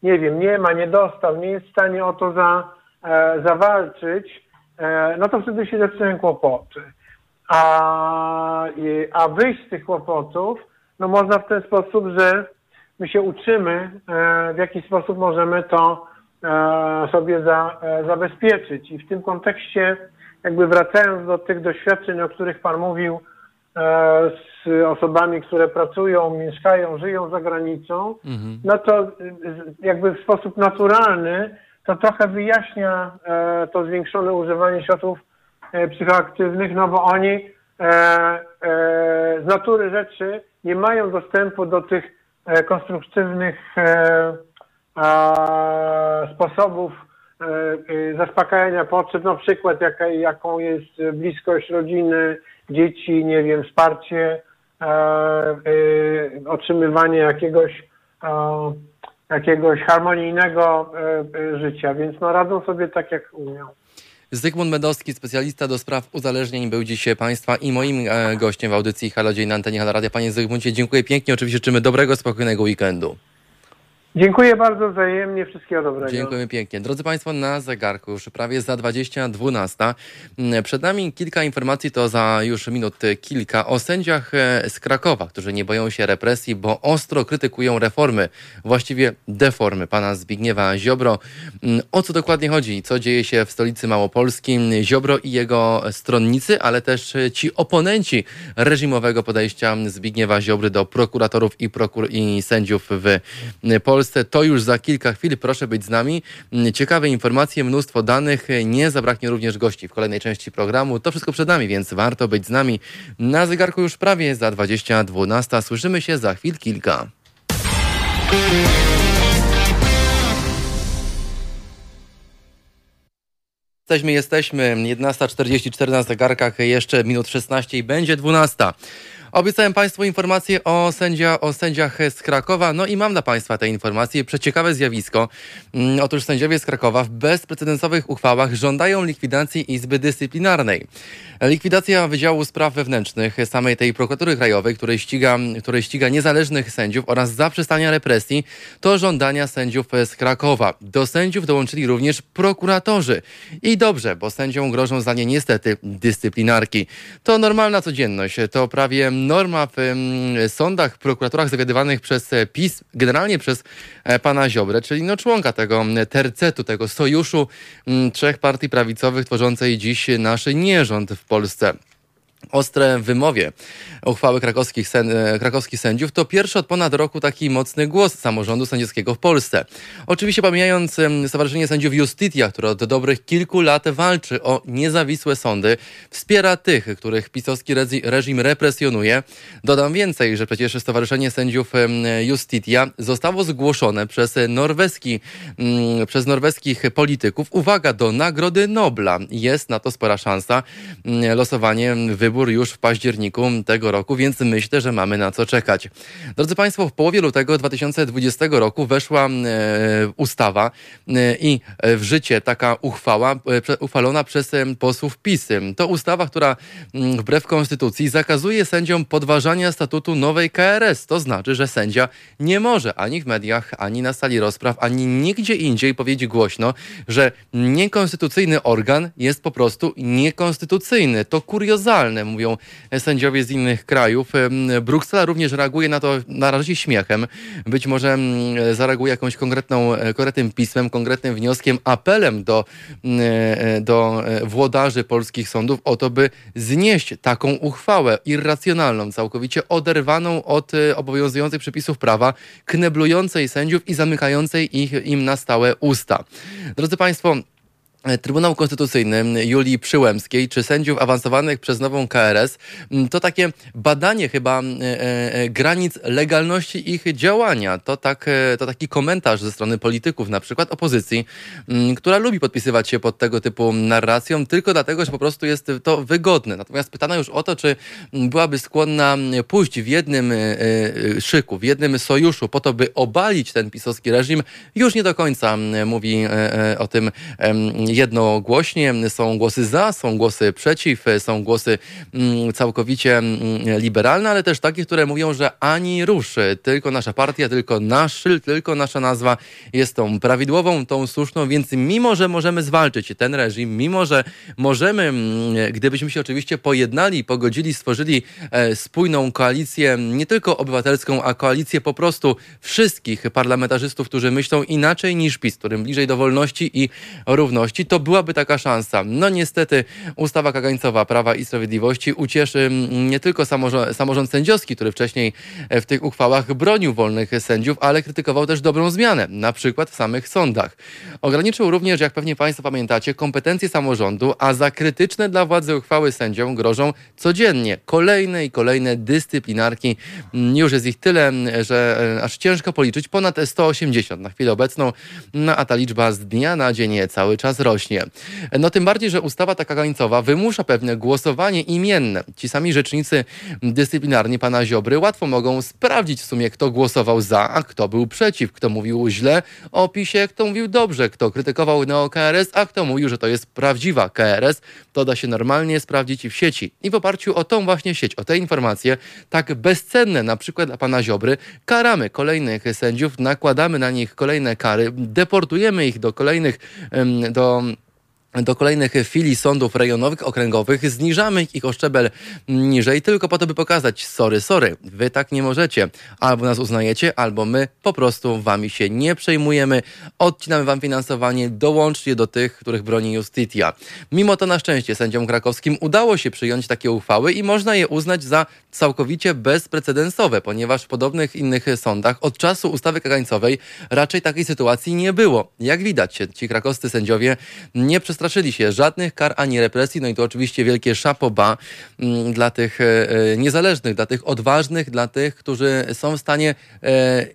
nie wiem, nie ma, nie dostał, nie jest w stanie o to za, e, zawalczyć, e, no to wtedy się zaczynają kłopoty. A, a wyjść z tych kłopotów, no można w ten sposób, że my się uczymy, w jaki sposób możemy to sobie za, zabezpieczyć. I w tym kontekście, jakby wracając do tych doświadczeń, o których Pan mówił, e, z osobami, które pracują, mieszkają, żyją za granicą, no to y, jakby w sposób naturalny to trochę wyjaśnia e, to zwiększone używanie środków e, psychoaktywnych, no bo oni e, e, z natury rzeczy nie mają dostępu do tych e, konstruktywnych e, sposobów e, e, zaspokajania potrzeb, na przykład jaka, jaką jest bliskość rodziny, dzieci, nie wiem, wsparcie, e, e, otrzymywanie jakiegoś, e, jakiegoś harmonijnego e, e, życia, więc no radzą sobie tak, jak umią. Zygmunt Medowski, specjalista do spraw uzależnień, był dziś Państwa i moim e, gościem w audycji Halo Dzień na antenie Halo Radia. Panie Zygmuncie, dziękuję pięknie. Oczywiście życzymy dobrego, spokojnego weekendu. Dziękuję bardzo wzajemnie, wszystkiego dobrego. Dziękujemy pięknie. Drodzy Państwo, na zegarku już prawie za 20.12. Mm, Przed nami kilka informacji, to za już minut kilka, o sędziach e, z Krakowa, którzy nie boją się represji, bo ostro krytykują reformy, właściwie deformy pana Zbigniewa Ziobro. Mm, O co dokładnie chodzi? Co dzieje się w stolicy Małopolski? Ziobro i jego stronnicy, ale też ci oponenci reżimowego podejścia Zbigniewa Ziobry do prokuratorów i, prokur- i sędziów w Polsce. To już za kilka chwil. Proszę być z nami. Ciekawe informacje, mnóstwo danych. Nie zabraknie również gości w kolejnej części programu. To wszystko przed nami, więc warto być z nami. Na zegarku już prawie za 20.12. Słyszymy się za chwil kilka. Jesteśmy, jesteśmy. 11.44 na zegarkach, jeszcze minut 16 i będzie 12. Obiecałem Państwu informacje o, sędzia, o sędziach z Krakowa, no i mam dla Państwa te informacje. Przeciekawe zjawisko. Mm, Otóż sędziowie z Krakowa w bezprecedensowych uchwałach żądają likwidacji Izby Dyscyplinarnej. Likwidacja Wydziału Spraw Wewnętrznych samej tej prokuratury krajowej, której ściga, której ściga niezależnych sędziów oraz zaprzestania represji, to żądania sędziów z Krakowa. Do sędziów dołączyli również prokuratorzy. I dobrze, bo sędziom grożą za nie niestety dyscyplinarki. To normalna codzienność, to prawie norma w sądach, prokuraturach zawiadywanych przez e, PiS, generalnie przez e, pana Ziobrę, czyli no członka tego tercetu, tego sojuszu trzech partii prawicowych tworzącej dziś nasz nierząd w Polsce ostre wymowie uchwały krakowskich, sen, e, krakowskich sędziów, to pierwszy od ponad roku taki mocny głos samorządu sędziowskiego w Polsce. Oczywiście pomijając Stowarzyszenie Sędziów Justitia, które od dobrych kilku lat walczy o niezawisłe sądy, wspiera tych, których pisowski reżim represjonuje. Dodam więcej, że przecież Stowarzyszenie Sędziów Justitia zostało zgłoszone przez norweski, mm, przez norweskich polityków. Uwaga, do Nagrody Nobla. Jest na to spora szansa. Mm, Losowanie, wybór już w październiku tego roku, więc myślę, że mamy na co czekać. Drodzy Państwo, w połowie lutego 2020 roku weszła e, ustawa e, i w życie taka uchwała e, uchwalona przez posłów PiS. To ustawa, która mm, wbrew konstytucji zakazuje sędziom podważania statutu nowej KRS. To znaczy, że sędzia nie może ani w mediach, ani na sali rozpraw, ani nigdzie indziej powiedzieć głośno, że niekonstytucyjny organ jest po prostu niekonstytucyjny. To kuriozalne, mówią sędziowie z innych krajów. Bruksela również reaguje na to na razie śmiechem. Być może zareaguje jakąś konkretną, e, konkretnym pismem, konkretnym wnioskiem, apelem do, mm, e, do e, włodarzy polskich sądów o to, by znieść taką uchwałę irracjonalną, całkowicie oderwaną od e, obowiązujących przepisów prawa, kneblującej sędziów i zamykającej ich, im na stałe usta. Drodzy Państwo, Trybunał Konstytucyjny Julii Przyłębskiej, czy sędziów awansowanych przez nową KRS, to takie badanie chyba e, e, granic legalności ich działania. To, tak, e, to taki komentarz ze strony polityków, na przykład opozycji, która lubi podpisywać się pod tego typu narracją, tylko dlatego, że po prostu jest to wygodne. Natomiast pytano już o to, czy byłaby skłonna pójść w jednym e, e, szyku, w jednym sojuszu po to, by obalić ten pisowski reżim, już nie do końca mówi e, e, o tym jednogłośnie. Są głosy za, są głosy przeciw, są głosy całkowicie liberalne, ale też takie, które mówią, że ani ruszy, tylko nasza partia, tylko nasz szyld, tylko nasza nazwa jest tą prawidłową, tą słuszną, więc mimo, że możemy zwalczyć ten reżim, mimo, że możemy, gdybyśmy się oczywiście pojednali, pogodzili, stworzyli e, spójną koalicję, nie tylko obywatelską, a koalicję po prostu wszystkich parlamentarzystów, którzy myślą inaczej niż PiS, którym bliżej do wolności i równości, to byłaby taka szansa. No niestety ustawa kagańcowa Prawa i Sprawiedliwości ucieszy nie tylko samorząd, samorząd sędziowski, który wcześniej w tych uchwałach bronił wolnych sędziów, ale krytykował też dobrą zmianę, na przykład w samych sądach. Ograniczył również, jak pewnie Państwo pamiętacie, kompetencje samorządu, a za krytyczne dla władzy uchwały sędziom grożą codziennie kolejne i kolejne dyscyplinarki. Już jest ich tyle, że e, aż ciężko policzyć, ponad 180 na chwilę obecną, no, a ta liczba z dnia na dzień cały czas rośnie. No tym bardziej, że ustawa taka granicowa wymusza pewne głosowanie imienne. Ci sami rzecznicy dyscyplinarni pana Ziobry łatwo mogą sprawdzić w sumie, kto głosował za, a kto był przeciw, kto mówił źle o PiSie, kto mówił dobrze, kto krytykował neo-KRS, a kto mówił, że to jest prawdziwa KRS. To da się normalnie sprawdzić w sieci. I w oparciu o tą właśnie sieć, o te informacje, tak bezcenne na przykład dla pana Ziobry, karamy kolejnych sędziów, nakładamy na nich kolejne kary, deportujemy ich do kolejnych, do um, do kolejnych filii sądów rejonowych, okręgowych, zniżamy ich o szczebel niżej, tylko po to, by pokazać, sorry, sorry, wy tak nie możecie. Albo nas uznajecie, albo my po prostu wami się nie przejmujemy, odcinamy wam finansowanie, dołączcie do tych, których broni Justitia. Mimo to na szczęście sędziom krakowskim udało się przyjąć takie uchwały i można je uznać za całkowicie bezprecedensowe, ponieważ w podobnych innych sądach od czasu ustawy kagańcowej raczej takiej sytuacji nie było. Jak widać, ci krakowscy sędziowie nie przestraszyli przestraszyli się żadnych kar ani represji. No i to oczywiście wielkie szapoba mm, dla tych e, e, niezależnych, dla tych odważnych, dla tych, którzy są w stanie e,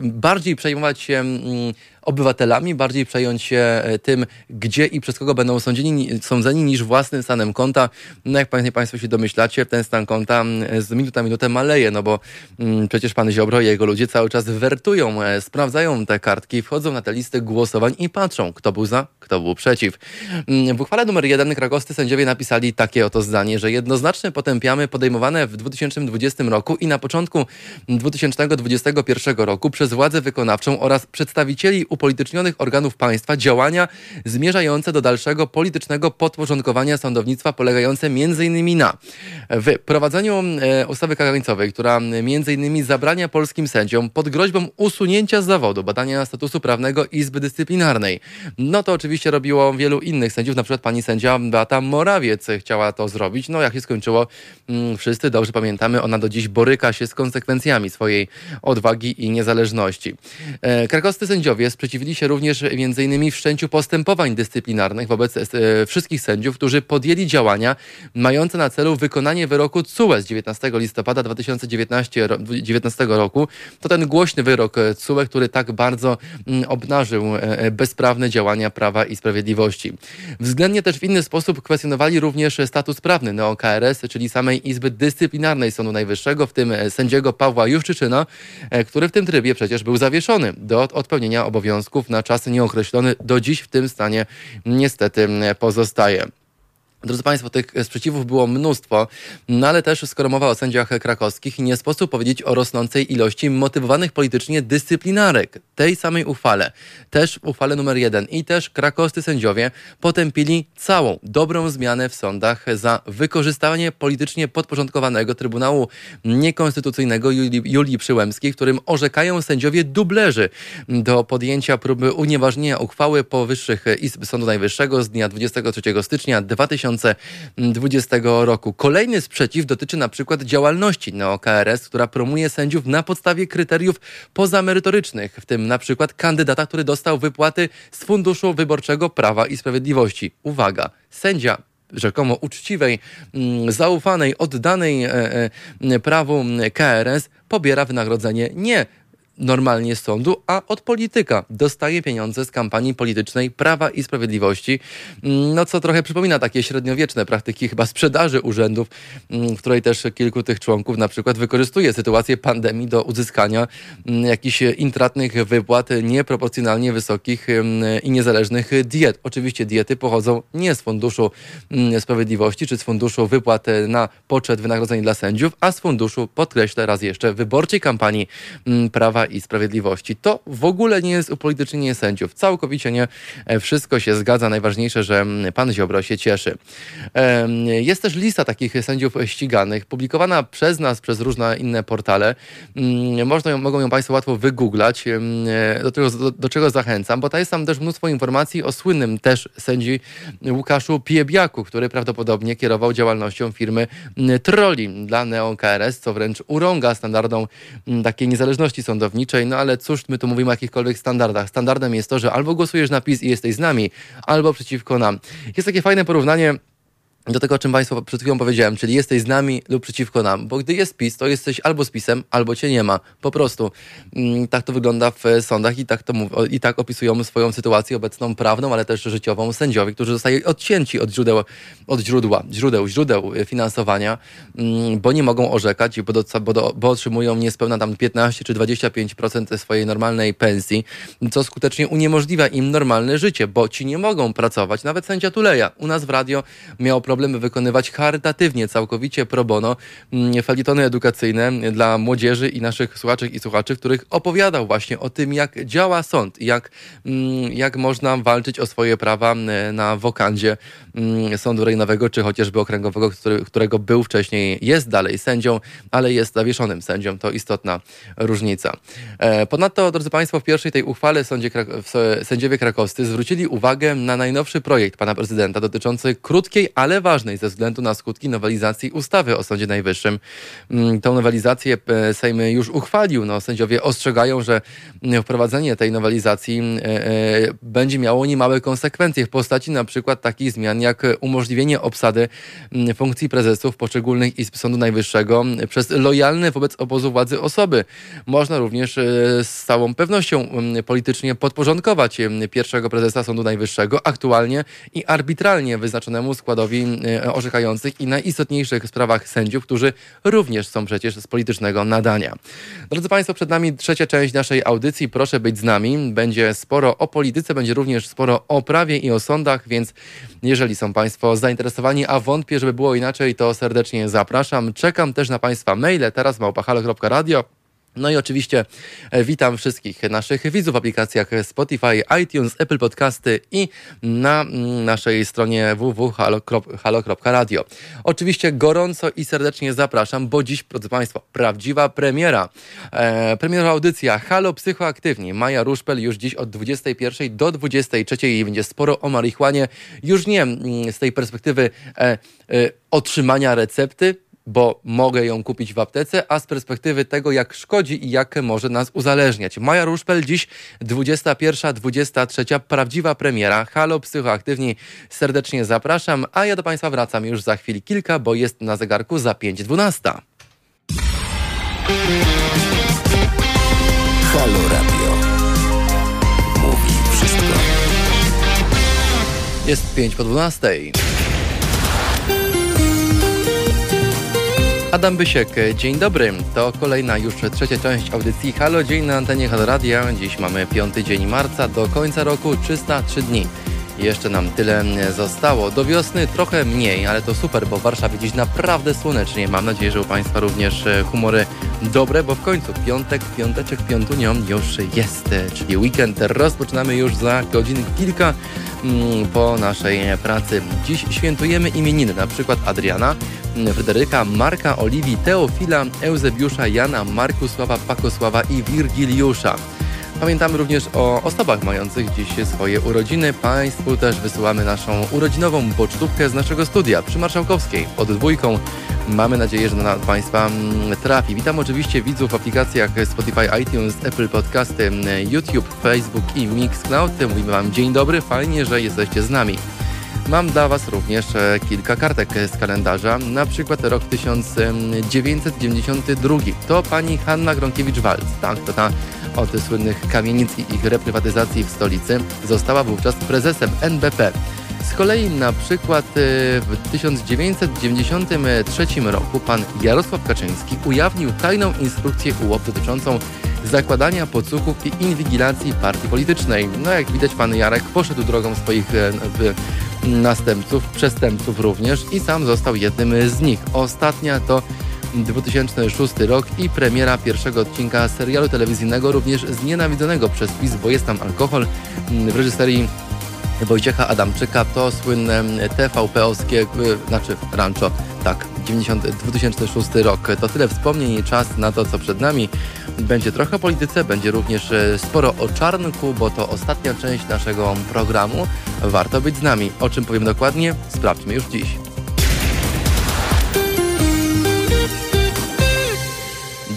bardziej przejmować się mm, obywatelami, bardziej przejąć się e, tym, gdzie i przez kogo będą sądzeni, sądzeni niż własnym stanem konta. No jak Państwo się domyślacie, ten stan konta z minuty na minutę maleje, no bo mm, przecież pan Ziobro i jego ludzie cały czas wertują, e, sprawdzają te kartki, wchodzą na te listy głosowań i patrzą, kto był za, kto był przeciw. W uchwale numer jeden krakowscy sędziowie napisali takie oto zdanie, że jednoznacznie potępiamy podejmowane w 2020 roku i na początku 2021 roku przez władzę wykonawczą oraz przedstawicieli upolitycznionych organów państwa działania zmierzające do dalszego politycznego podporządkowania sądownictwa polegające m.in. na wprowadzeniu e, ustawy kagańcowej, która m.in. zabrania polskim sędziom pod groźbą usunięcia z zawodu badania statusu prawnego Izby Dyscyplinarnej. No to oczywiście robiło wielu innych sędziów, na przykład pani sędzia Beata Morawiec chciała to zrobić. No jak się skończyło, mm, wszyscy dobrze pamiętamy, ona do dziś boryka się z konsekwencjami swojej odwagi i niezależności. E, krakowscy sędziowie sprzeciwili się również m.in. wszczęciu postępowań dyscyplinarnych wobec e, wszystkich sędziów, którzy podjęli działania mające na celu wykonanie wyroku CUE z 19 listopada 2019 roku. To ten głośny wyrok e, CUE, który tak bardzo mm, obnażył bezprawne działania Prawa i Sprawiedliwości. Względnie też w inny sposób kwestionowali również status prawny NeoKRS, czyli samej Izby Dyscyplinarnej Sądu Najwyższego, w tym sędziego Pawła Juszczyczyna, który w tym trybie przecież był zawieszony do odpełnienia obowiązków na czas nieokreślony. Do dziś w tym stanie niestety pozostaje. Drodzy Państwo, tych sprzeciwów było mnóstwo, no ale też skoro mowa o sędziach krakowskich, nie sposób powiedzieć o rosnącej ilości motywowanych politycznie dyscyplinarek. Tej samej uchwale, też uchwale numer jeden i też krakowscy sędziowie potępili całą dobrą zmianę w sądach za wykorzystanie politycznie podporządkowanego Trybunału Niekonstytucyjnego Julii, Julii Przyłębskiej, w którym orzekają sędziowie dublerzy do podjęcia próby unieważnienia uchwały powyższych Izb Sądu Najwyższego z dnia 23 stycznia 2000 2020 roku. Kolejny sprzeciw dotyczy na przykład działalności NeoKRS, która promuje sędziów na podstawie kryteriów pozamerytorycznych, w tym na przykład kandydata, który dostał wypłaty z Funduszu Wyborczego Prawa i Sprawiedliwości. Uwaga, sędzia rzekomo uczciwej, mm, zaufanej, oddanej e, e, prawu KRS pobiera wynagrodzenie nie normalnie z sądu, a od polityka. Dostaje pieniądze z kampanii politycznej Prawa i Sprawiedliwości, mm, no co trochę przypomina takie średniowieczne praktyki chyba sprzedaży urzędów, mm, w której też kilku tych członków na przykład wykorzystuje sytuację pandemii do uzyskania mm, jakichś intratnych wypłat nieproporcjonalnie wysokich i niezależnych diet. Oczywiście diety pochodzą nie z Funduszu Sprawiedliwości czy z Funduszu Wypłat na poczet wynagrodzeń dla sędziów, a z funduszu, podkreślę raz jeszcze, wyborczej kampanii Prawa i Sprawiedliwości. To w ogóle nie jest upolitycznienie sędziów. Całkowicie nie. E, wszystko się zgadza. Najważniejsze, że pan Ziobro się cieszy. Jest też lista takich sędziów ściganych, publikowana przez nas, przez różne inne portale. Mm, można ją, mogą ją Państwo łatwo wygooglać, do, czego, do, do czego zachęcam, bo tam jest tam też mnóstwo informacji o słynnym też sędzi Łukaszu Piebiaku, który prawdopodobnie kierował działalnością firmy Trolli dla NeoKRS, co wręcz urąga standardom takiej niezależności sądowniczej. No ale cóż, my tu mówimy o jakichkolwiek standardach. Standardem jest to, że albo głosujesz na PiS i jesteś z nami, albo przeciwko nam. Jest takie fajne porównanie do tego, o czym Państwu przed chwilą powiedziałem, czyli jesteś z nami lub przeciwko nam, bo gdy jest PiS, to jesteś albo z PiSem, albo cię nie ma. Po prostu. Mm, tak to wygląda w sądach i tak, to mów, i tak opisują swoją sytuację obecną prawną, ale też życiową sędziowie, którzy zostają odcięci od źródeł, od źródła, źródeł, źródeł finansowania, mm, bo nie mogą orzekać, bo, do, bo, do, bo otrzymują niespełna tam 15 czy 25% swojej normalnej pensji, co skutecznie uniemożliwia im normalne życie, bo ci nie mogą pracować. Nawet sędzia Tuleja u nas w radio miał problem wykonywać charytatywnie, całkowicie pro bono, mm, felietony edukacyjne dla młodzieży i naszych słuchaczy i słuchaczy, których opowiadał właśnie o tym, jak działa sąd, jak, mm, jak można walczyć o swoje prawa mm, na wokandzie Sądu Rejonowego, czy chociażby okręgowego, którego był wcześniej, jest dalej sędzią, ale jest zawieszonym sędzią. To istotna różnica. E, ponadto, drodzy Państwo, w pierwszej tej uchwale sądzie, sędziowie krakowscy zwrócili uwagę na najnowszy projekt pana prezydenta dotyczący krótkiej, ale ważnej ze względu na skutki nowelizacji ustawy o Sądzie Najwyższym. Mm, tą nowelizację e, Sejm już uchwalił. No, sędziowie ostrzegają, że wprowadzenie tej nowelizacji e, będzie miało niemałe konsekwencje w postaci na przykład takich zmian, jak umożliwienie obsady mm, funkcji prezesów poszczególnych izb Sądu Najwyższego przez lojalne wobec obozu władzy osoby. Można również e, z całą pewnością mm, politycznie podporządkować pierwszego prezesa Sądu Najwyższego aktualnie i arbitralnie wyznaczonemu składowi e, orzekających i najistotniejszych sprawach sędziów, którzy również są przecież z politycznego nadania. Drodzy Państwo, przed nami trzecia część naszej audycji. Proszę być z nami. Będzie sporo o polityce, będzie również sporo o prawie i o sądach, więc jeżeli są Państwo zainteresowani, a wątpię, żeby było inaczej, to serdecznie zapraszam. Czekam też na Państwa maile teraz małpahalo.radio no i oczywiście e, witam wszystkich naszych widzów w aplikacjach Spotify, iTunes, Apple Podcasty i na mm, naszej stronie www.halo.radio. Oczywiście gorąco i serdecznie zapraszam, bo dziś, proszę Państwa, prawdziwa premiera. E, premierowa audycja Halo Psychoaktywni. Maja Ruszpel już dziś od 21 do 23 i będzie sporo o marihuanie. Już nie mm, z tej perspektywy e, e, otrzymania recepty, bo mogę ją kupić w aptece, a z perspektywy tego, jak szkodzi i jak może nas uzależniać. Maja Ruszpel, dziś 21-23, prawdziwa premiera. Halo Psychoaktywni, serdecznie zapraszam, a ja do Państwa wracam już za chwil kilka, bo jest na zegarku za 5.12. Halo Radio. Mówi wszystko. Jest 5 po 12. Adam Bysiek, dzień dobry. To kolejna już trzecia część audycji Halo Dzień na antenie Halo Radia. Dziś mamy piąty dzień marca, do końca roku 303 dni. Jeszcze nam tyle zostało. Do wiosny trochę mniej, ale to super, bo w Warszawie dziś naprawdę słonecznie. Mam nadzieję, że u Państwa również e, humory dobre, bo w końcu piątek, piąteczek, piątunią już jest, czyli weekend. Rozpoczynamy już za godzin kilka mm, po naszej pracy. Dziś świętujemy imieniny, na przykład Adriana, Fryderyka, Marka, Oliwii, Teofila, Eusebiusza, Jana, Markusława, Pakosława i Wirgiliusza. Pamiętamy również o osobach mających dziś swoje urodziny. Państwu też wysyłamy naszą urodzinową pocztówkę z naszego studia przy Marszałkowskiej pod dwójką. Mamy nadzieję, że na Państwa mm, trafi. Witam oczywiście widzów w aplikacjach Spotify, iTunes, Apple Podcasty, YouTube, Facebook i Mixcloud. Mówimy Wam dzień dobry, fajnie, że jesteście z nami. Mam dla Was również e, kilka kartek z kalendarza, na przykład rok 1992. To pani Hanna Gronkiewicz-Walc. Tak, to ta od słynnych kamienic i ich reprywatyzacji w stolicy, została wówczas prezesem NBP. Z kolei na przykład e, w 1993 roku pan Jarosław Kaczyński ujawnił tajną instrukcję UOP dotyczącą zakładania podsłuchów i inwigilacji partii politycznej. No jak widać pan Jarek poszedł drogą swoich e, następców, przestępców również i sam został jednym z nich. Ostatnia to 2006 rok i premiera pierwszego odcinka serialu telewizyjnego również znienawidzonego przez PiS, bo jest tam alkohol w reżyserii Wojciecha Adamczyka to słynne TVP-owskie, znaczy Rancho, tak, 90, 2006 rok. To tyle wspomnień i czas na to, co przed nami. Będzie trochę o polityce, będzie również e, sporo o czarnku, bo to ostatnia część naszego programu. Warto być z nami. O czym powiem dokładnie? Sprawdźmy już dziś.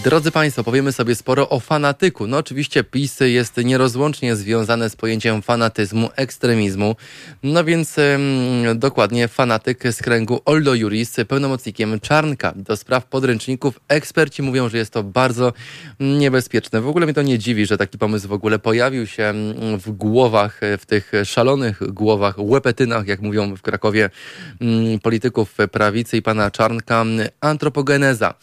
Drodzy Państwo, powiemy sobie sporo o fanatyku. No oczywiście PiS jest nierozłącznie związane z pojęciem fanatyzmu, ekstremizmu. No więc ym, dokładnie fanatyk z kręgu Oldo Juris, pełnomocnikiem Czarnka do spraw podręczników. Eksperci mówią, że jest to bardzo niebezpieczne. W ogóle mnie to nie dziwi, że taki pomysł w ogóle pojawił się w głowach, w tych szalonych głowach, łepetynach, jak mówią w Krakowie, polityków prawicy i pana Czarnka, antropogeneza.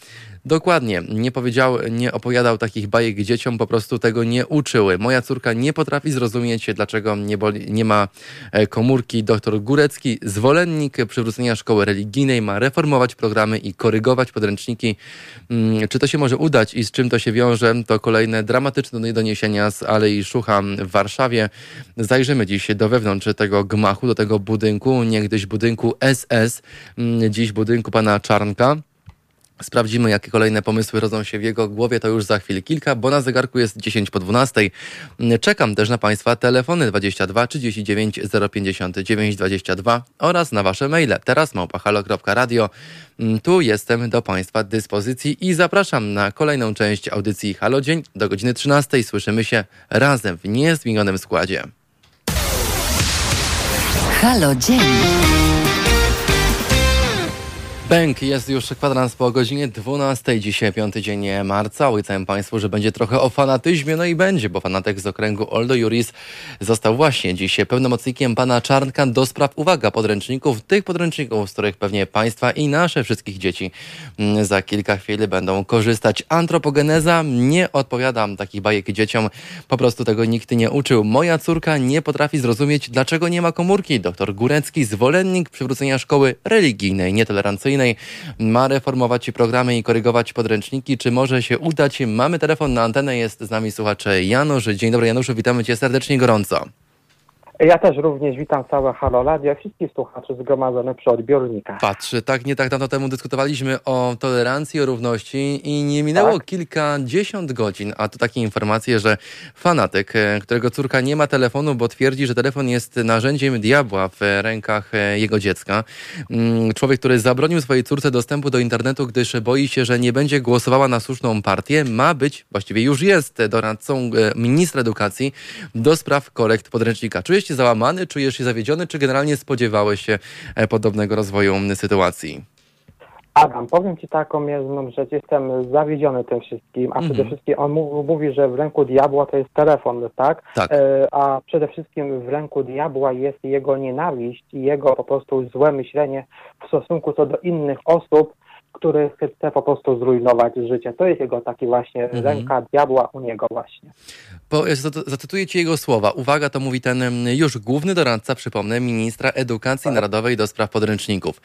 Dokładnie, nie powiedział, nie opowiadał takich bajek dzieciom, po prostu tego nie uczyły. Moja córka nie potrafi zrozumieć, dlaczego nie, boli, nie ma e, komórki. Doktor Górecki, zwolennik przywrócenia szkoły religijnej, ma reformować programy i korygować podręczniki. Mm, czy to się może udać i z czym to się wiąże? To kolejne dramatyczne doniesienia z Alei Szucha w Warszawie. Zajrzymy dziś do wewnątrz tego gmachu, do tego budynku, niegdyś budynku SS, mm, dziś budynku pana Czarnka. Sprawdzimy, jakie kolejne pomysły rodzą się w jego głowie, to już za chwilę kilka, bo na zegarku jest 10 po 12. Czekam też na Państwa telefony 22 39 059 22 oraz na Wasze maile. Teraz małpahalo.radio. Tu jestem do Państwa dyspozycji i zapraszam na kolejną część audycji Halo Dzień. Do godziny 13 słyszymy się razem w niezmienionym składzie. Halo Dzień. Bęk jest już kwadrans po godzinie 12. Dzisiaj piąty dzień marca. Obiecałem Państwu, że będzie trochę o fanatyzmie. No i będzie, bo fanatyk z okręgu Oldo Juris został właśnie dzisiaj pełnomocnikiem pana Czarnka do spraw, uwaga, podręczników. Tych podręczników, z których pewnie Państwa i nasze wszystkich dzieci mm, za kilka chwil będą korzystać. Antropogeneza nie odpowiadam takich bajek dzieciom. Po prostu tego nikt nie uczył. Moja córka nie potrafi zrozumieć, dlaczego nie ma komórki. Doktor Górecki, zwolennik przywrócenia szkoły religijnej, nietolerancyjnej ma reformować programy i korygować podręczniki. Czy może się udać? Mamy telefon na antenę, jest z nami słuchacz Janusz. Dzień dobry Januszu, witamy Cię serdecznie gorąco. Ja też również witam całe Halo Radio, wszystkich słuchaczy zgromadzonych przy odbiornikach. Patrz, tak nie tak dawno temu dyskutowaliśmy o tolerancji, o równości i nie minęło Tak. kilkadziesiąt godzin, a to takie informacje, że fanatyk, e, którego córka nie ma telefonu, bo twierdzi, że telefon jest narzędziem diabła w rękach e, jego dziecka. Mm, Człowiek, który zabronił swojej córce dostępu do internetu, gdyż boi się, że nie będzie głosowała na słuszną partię, ma być, właściwie już jest doradcą e, ministra edukacji do spraw korekt podręcznika. Czujesz się załamany, czujesz się zawiedziony, czy generalnie spodziewałeś się e, podobnego rozwoju sytuacji? Adam, powiem Ci taką jedną rzecz, jestem zawiedziony tym wszystkim, a Mhm. przede wszystkim on mów- mówi, że w ręku diabła to jest telefon, tak? Tak. E, a przede wszystkim w ręku diabła jest jego nienawiść i jego po prostu złe myślenie w stosunku co do innych osób, których chce po prostu zrujnować życie. To jest jego taki właśnie Mhm. ręka diabła u niego właśnie. Zacy- zacytuję ci jego słowa. Uwaga, to mówi ten em, już główny doradca, przypomnę, ministra edukacji narodowej do spraw podręczników.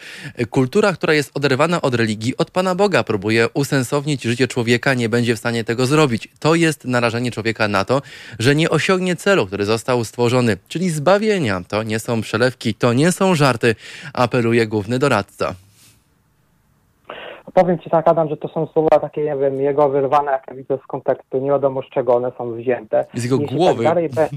Kultura, która jest oderwana od religii, od Pana Boga, próbuje usensownić życie człowieka, nie będzie w stanie tego zrobić. To jest narażenie człowieka na to, że nie osiągnie celu, który został stworzony, czyli zbawienia. To nie są przelewki, to nie są żarty, apeluje główny doradca. Powiem Ci tak, Adam, że to są słowa takie, nie wiem, jego wyrwane, jak ja widzę z kontekstu, nie wiadomo z czego one są wzięte. Z jego Jeśli głowy. Tak dalej be...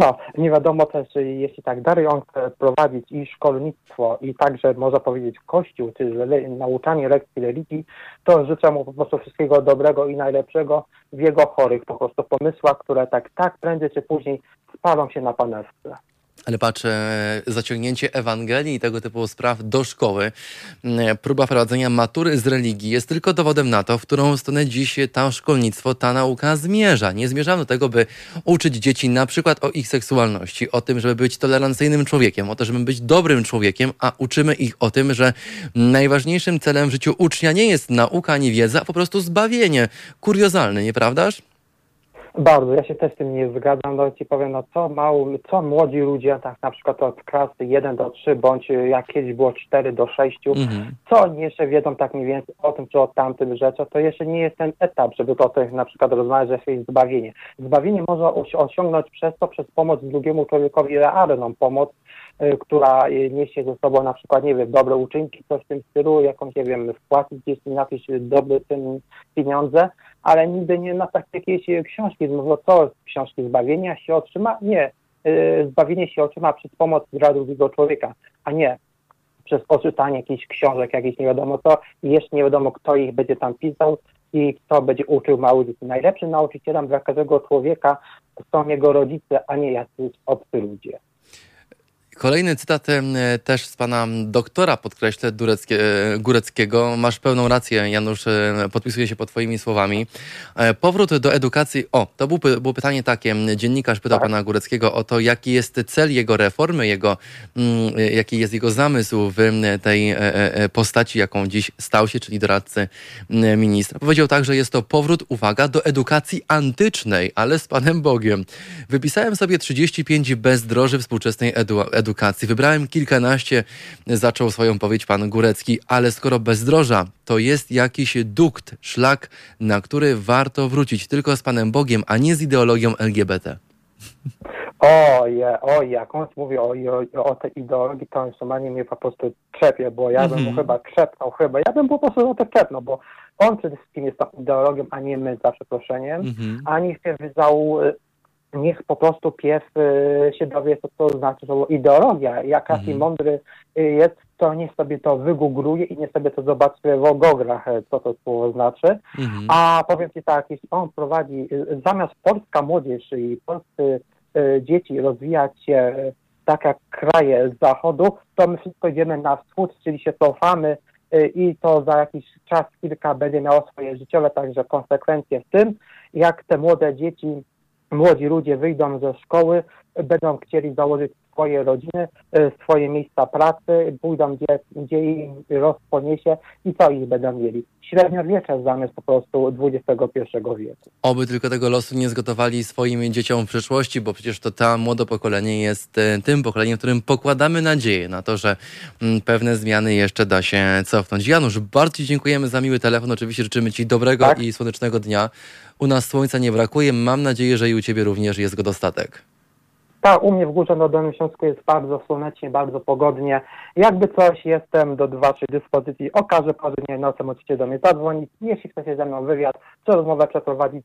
No, nie wiadomo też, jeśli tak dalej on chce prowadzić i szkolnictwo, i także można powiedzieć kościół, czy że le... nauczanie lekcji religii, to życzę mu po prostu wszystkiego dobrego i najlepszego w jego chorych po prostu pomysłach, które tak, tak prędzej czy później spalą się na panewce. Ale patrzę, zaciągnięcie Ewangelii i tego typu spraw do szkoły, mm, próba prowadzenia matury z religii jest tylko dowodem na to, w którą stronę dziś ta szkolnictwo, ta nauka zmierza. Nie zmierzamy do tego, by uczyć dzieci na przykład o ich seksualności, o tym, żeby być tolerancyjnym człowiekiem, o to, żeby być dobrym człowiekiem, a uczymy ich o tym, że najważniejszym celem w życiu ucznia nie jest nauka ani wiedza, a po prostu zbawienie. Kuriozalne, nieprawdaż? Bardzo, ja się też z tym nie zgadzam, no ci powiem, no co mało, co młodzi ludzie, tak na przykład od klasy 1 do 3, bądź jak kiedyś było 4 do 6, Mhm. co oni jeszcze wiedzą tak mniej więcej o tym, czy o tamtym rzeczach, to jeszcze nie jest ten etap, żeby o tym na przykład rozmawiać, że jest zbawienie. Zbawienie można osi- osiągnąć przez to, przez pomoc drugiemu człowiekowi, realną pomoc, y, która y, niesie ze sobą na przykład, nie wiem, dobre uczynki, coś w tym stylu, jakąś, nie wiem, wpłacić gdzieś jakieś dobre pieniądze, ale nigdy nie na tak jakieś e, książki, no co książki zbawienia się otrzyma? Nie. Zbawienie się otrzyma przez pomoc dla drugiego człowieka, a nie przez poczytanie jakichś książek, jakichś nie wiadomo co i jeszcze nie wiadomo kto ich będzie tam pisał i kto będzie uczył małych dzieci. Najlepszym nauczycielem dla każdego człowieka są jego rodzice, a nie jacyś obcy ludzie. Kolejny cytat e, też z pana doktora, podkreślę, Dureckie, e, Góreckiego. Masz pełną rację, Janusz, e, podpisuję się pod twoimi słowami. Powrót do edukacji. O, to był, było pytanie takie. Dziennikarz pytał Tak. pana Góreckiego o to, jaki jest cel jego reformy, jego, mm, jaki jest jego zamysł w tej postaci, jaką dziś stał się, czyli doradcy ministra. Powiedział tak, że jest to powrót, uwaga, do edukacji antycznej, ale z Panem Bogiem. Wypisałem sobie 35 bezdroży współczesnej edu edukacji. Wybrałem kilkanaście, zaczął swoją powiedzi pan Górecki, ale skoro bezdroża to jest jakiś dukt, szlak, na który warto wrócić tylko z Panem Bogiem, a nie z ideologią LGBT. O, je, o, jak on mówi o, o, o tej ideologii, to on normalnie mnie po prostu trzepie, bo ja bym Mhm. mu chyba trzepnął, chyba, ja bym po prostu o to trzepnął, bo on przede wszystkim jest tą ideologią, a nie my, za przeproszeniem, Mhm. a niech się wyzał, niech po prostu pies y, się dowie, co to znaczy to ideologia. Jak taki Mhm. mądry y, jest, to niech sobie to wygoogluje i niech sobie to zobaczy w goglach, y, co to słowo znaczy. Mhm. A powiem Ci tak, jeśli on prowadzi, zamiast polska młodzież i polscy dzieci rozwijać się tak jak kraje z zachodu, to my wszystko idziemy na wschód, czyli się cofamy i to za jakiś czas kilka będzie miało swoje życiowe także konsekwencje w tym, jak te młode dzieci, młodzi ludzie wyjdą ze szkoły, będą chcieli założyć swoje rodziny, y, swoje miejsca pracy, pójdą gdzie, gdzie im los poniesie i co ich będą mieli. Średniowiecze zamiast po prostu XXI wieku. Oby tylko tego losu nie zgotowali swoim dzieciom w przyszłości, bo przecież to ta młode pokolenie jest e, tym pokoleniem, w którym pokładamy nadzieję na to, że mm, pewne zmiany jeszcze da się cofnąć. Janusz, bardzo Ci dziękujemy za miły telefon. Oczywiście życzymy Ci dobrego Tak. i słonecznego dnia. U nas słońca nie brakuje. Mam nadzieję, że i u Ciebie również jest go dostatek. Tak, u mnie w Górze na Dolnym Śląsku jest bardzo słonecznie, bardzo pogodnie. Jakby coś, jestem do Waszej dyspozycji. Okaże porze dnia i nocy możecie do mnie zadzwonić. Jeśli chcecie ze mną wywiad czy rozmowę przeprowadzić,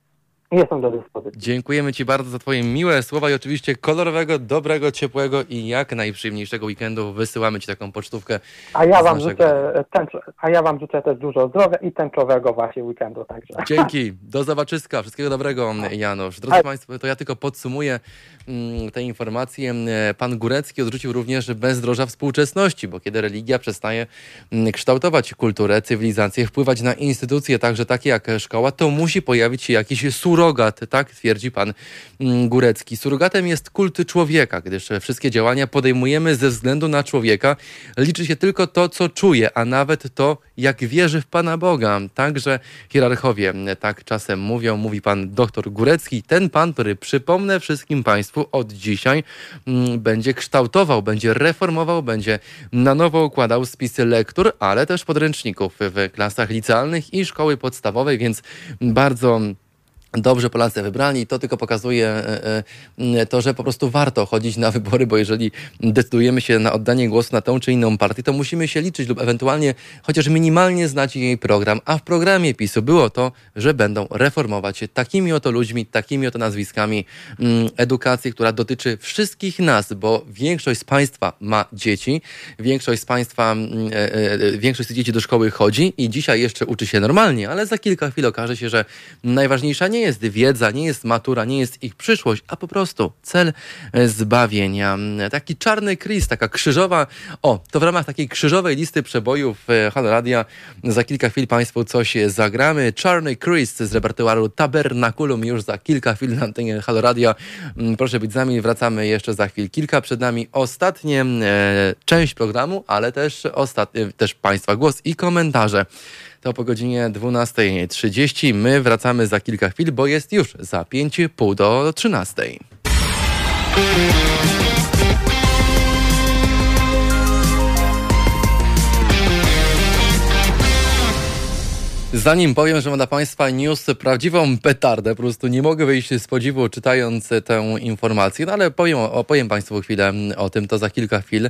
jestem do dyspozycji. Dziękujemy Ci bardzo za Twoje miłe słowa i oczywiście kolorowego, dobrego, ciepłego i jak najprzyjemniejszego weekendu. Wysyłamy Ci taką pocztówkę. A ja Wam naszego- życzę, tęcz- a ja Wam życzę też dużo zdrowia i tęczowego właśnie weekendu także. Dzięki, do zobaczyska, wszystkiego dobrego Janusz. Drodzy A- Państwo, to ja tylko podsumuję mm, te informacje. E, Pan Górecki odrzucił również bezdroża współczesności, bo kiedy religia przestaje mm, kształtować kulturę, cywilizację, wpływać na instytucje, także takie jak szkoła, to musi pojawić się jakiś surogat, tak twierdzi pan mm, Górecki. Surogatem jest kult człowieka, gdyż wszystkie działania podejmujemy ze względu na człowieka. Liczy się tylko to, co czuje, a nawet to, jak wierzy w Pana Boga. Także hierarchowie tak czasem mówią, mówi pan doktor Górecki, ten pan, który przypomnę wszystkim Państwu od dzisiaj mm, będzie kształtował, będzie reformował, będzie na nowo układał spisy lektur, ale też podręczników w klasach licealnych i szkoły podstawowej, więc bardzo Dobrze Polacy wybrani i to tylko pokazuje e, e, to, że po prostu warto chodzić na wybory, bo jeżeli decydujemy się na oddanie głosu na tą czy inną partię, to musimy się liczyć lub ewentualnie chociaż minimalnie znać jej program. A w programie PiSu było to, że będą reformować się takimi oto ludźmi, takimi oto nazwiskami mm, edukację, która dotyczy wszystkich nas, bo większość z Państwa ma dzieci, większość z Państwa, mm, e, większość z dzieci do szkoły chodzi i dzisiaj jeszcze uczy się normalnie, ale za kilka chwil okaże się, że najważniejsza nie jest wiedza, nie jest matura, nie jest ich przyszłość, a po prostu cel e, zbawienia. Taki czarny Chris, taka krzyżowa, o, to w ramach takiej krzyżowej listy przebojów e, Halo Radia za kilka chwil Państwu coś zagramy. Czarny Chris z repertuaru Tabernakulum już za kilka chwil na antenie Halo Radia. Mm, Proszę być z nami, wracamy jeszcze za chwil kilka. Przed nami ostatnie e, część programu, ale też, ostatnie, też Państwa głos i komentarze. To po godzinie 12.30. My wracamy za kilka chwil, bo jest już za 5,5 do 13. Zanim powiem, że mam dla Państwa news prawdziwą petardę, po prostu nie mogę wyjść z podziwu czytając tę informację, no ale powiem, opowiem Państwu chwilę o tym, to za kilka chwil.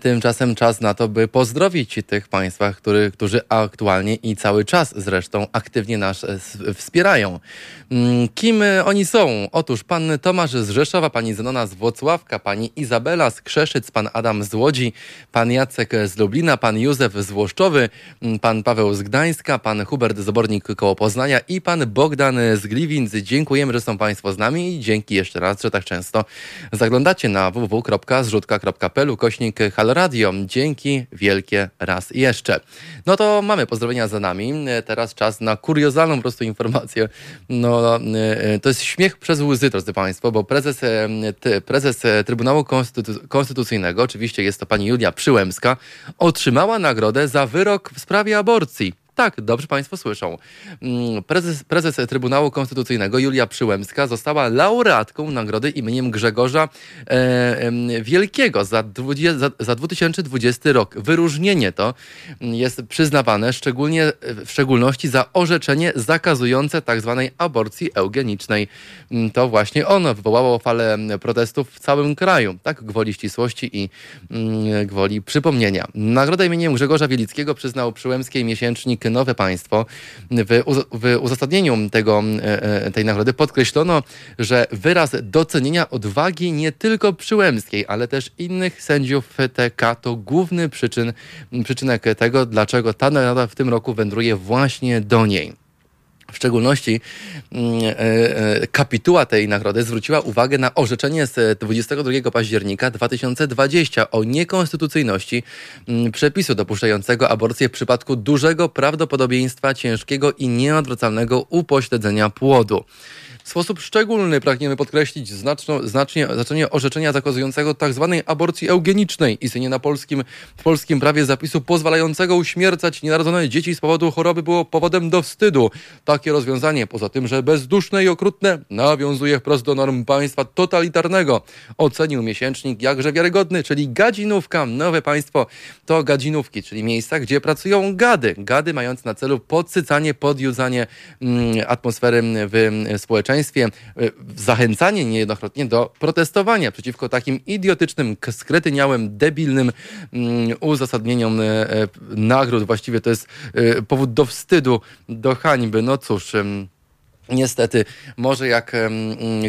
Tymczasem czas na to, by pozdrowić tych Państwa, który, którzy aktualnie i cały czas zresztą aktywnie nas wspierają. Kim oni są? Otóż pan Tomasz z Rzeszowa, pani Zenona z Włocławka, pani Izabela z Krzeszyc, pan Adam z Łodzi, pan Jacek z Lublina, pan Józef z Włoszczowy, pan Paweł z Gdańska, pan Hubert Zabornik koło Poznania i pan Bogdan z Gliwic. Dziękujemy, że są Państwo z nami i dzięki jeszcze raz, że tak często zaglądacie na www.zrzutka.pl kośnik Haloradio. Dzięki wielkie raz jeszcze. No to mamy pozdrowienia za nami. Teraz czas na kuriozalną po prostu informację. No, to jest śmiech przez łzy, drodzy Państwo, bo prezes, prezes Trybunału Konstytu Konstytucyjnego, oczywiście jest to pani Julia Przyłębska, otrzymała nagrodę za wyrok w sprawie aborcji. Tak, dobrze Państwo słyszą. Mm, prezes, prezes Trybunału Konstytucyjnego Julia Przyłębska została laureatką nagrody imieniem Grzegorza e, Wielkiego za, 20, za, za 2020 rok. Wyróżnienie to jest przyznawane szczególnie, w szczególności za orzeczenie zakazujące tzw. Tak aborcji eugenicznej. Mm, to właśnie ono wywołało falę protestów w całym kraju, tak gwoli ścisłości i mm, gwoli przypomnienia. Nagrodę imieniem Grzegorza Wielickiego przyznał Przyłębskiej miesięcznik Nowe Państwo. W, w uzasadnieniu tego, e, e, tej nagrody podkreślono, że wyraz docenienia odwagi nie tylko Przyłębskiej, ale też innych sędziów TK to główny przyczyn, przyczynek tego, dlaczego ta nagroda w tym roku wędruje właśnie do niej. W szczególności mm, e, e, kapituła tej nagrody zwróciła uwagę na orzeczenie z 22 października 2020 o niekonstytucyjności mm, przepisu dopuszczającego aborcję w przypadku dużego prawdopodobieństwa ciężkiego i nieodwracalnego upośledzenia płodu. W sposób szczególny pragniemy podkreślić znaczno, znacznie, znaczenie orzeczenia zakazującego tzw. Tak aborcji eugenicznej. Istnienie na polskim, w polskim prawie zapisu pozwalającego uśmiercać nienarodzone dzieci z powodu choroby było powodem do wstydu. Takie rozwiązanie, poza tym, że bezduszne i okrutne, nawiązuje wprost do norm państwa totalitarnego. Ocenił miesięcznik jakże wiarygodny, czyli gadzinówka. Nowe państwo to gadzinówki, czyli miejsca, gdzie pracują gady. Gady mające na celu podsycanie, podjudzanie mm, atmosfery w społeczeństwie społeczeństwie e, zachęcanie niejednokrotnie do protestowania przeciwko takim idiotycznym, skretyniałym, debilnym mm, uzasadnieniom e, e, nagród. Właściwie to jest powód do wstydu, do hańby. No cóż. Niestety, może jak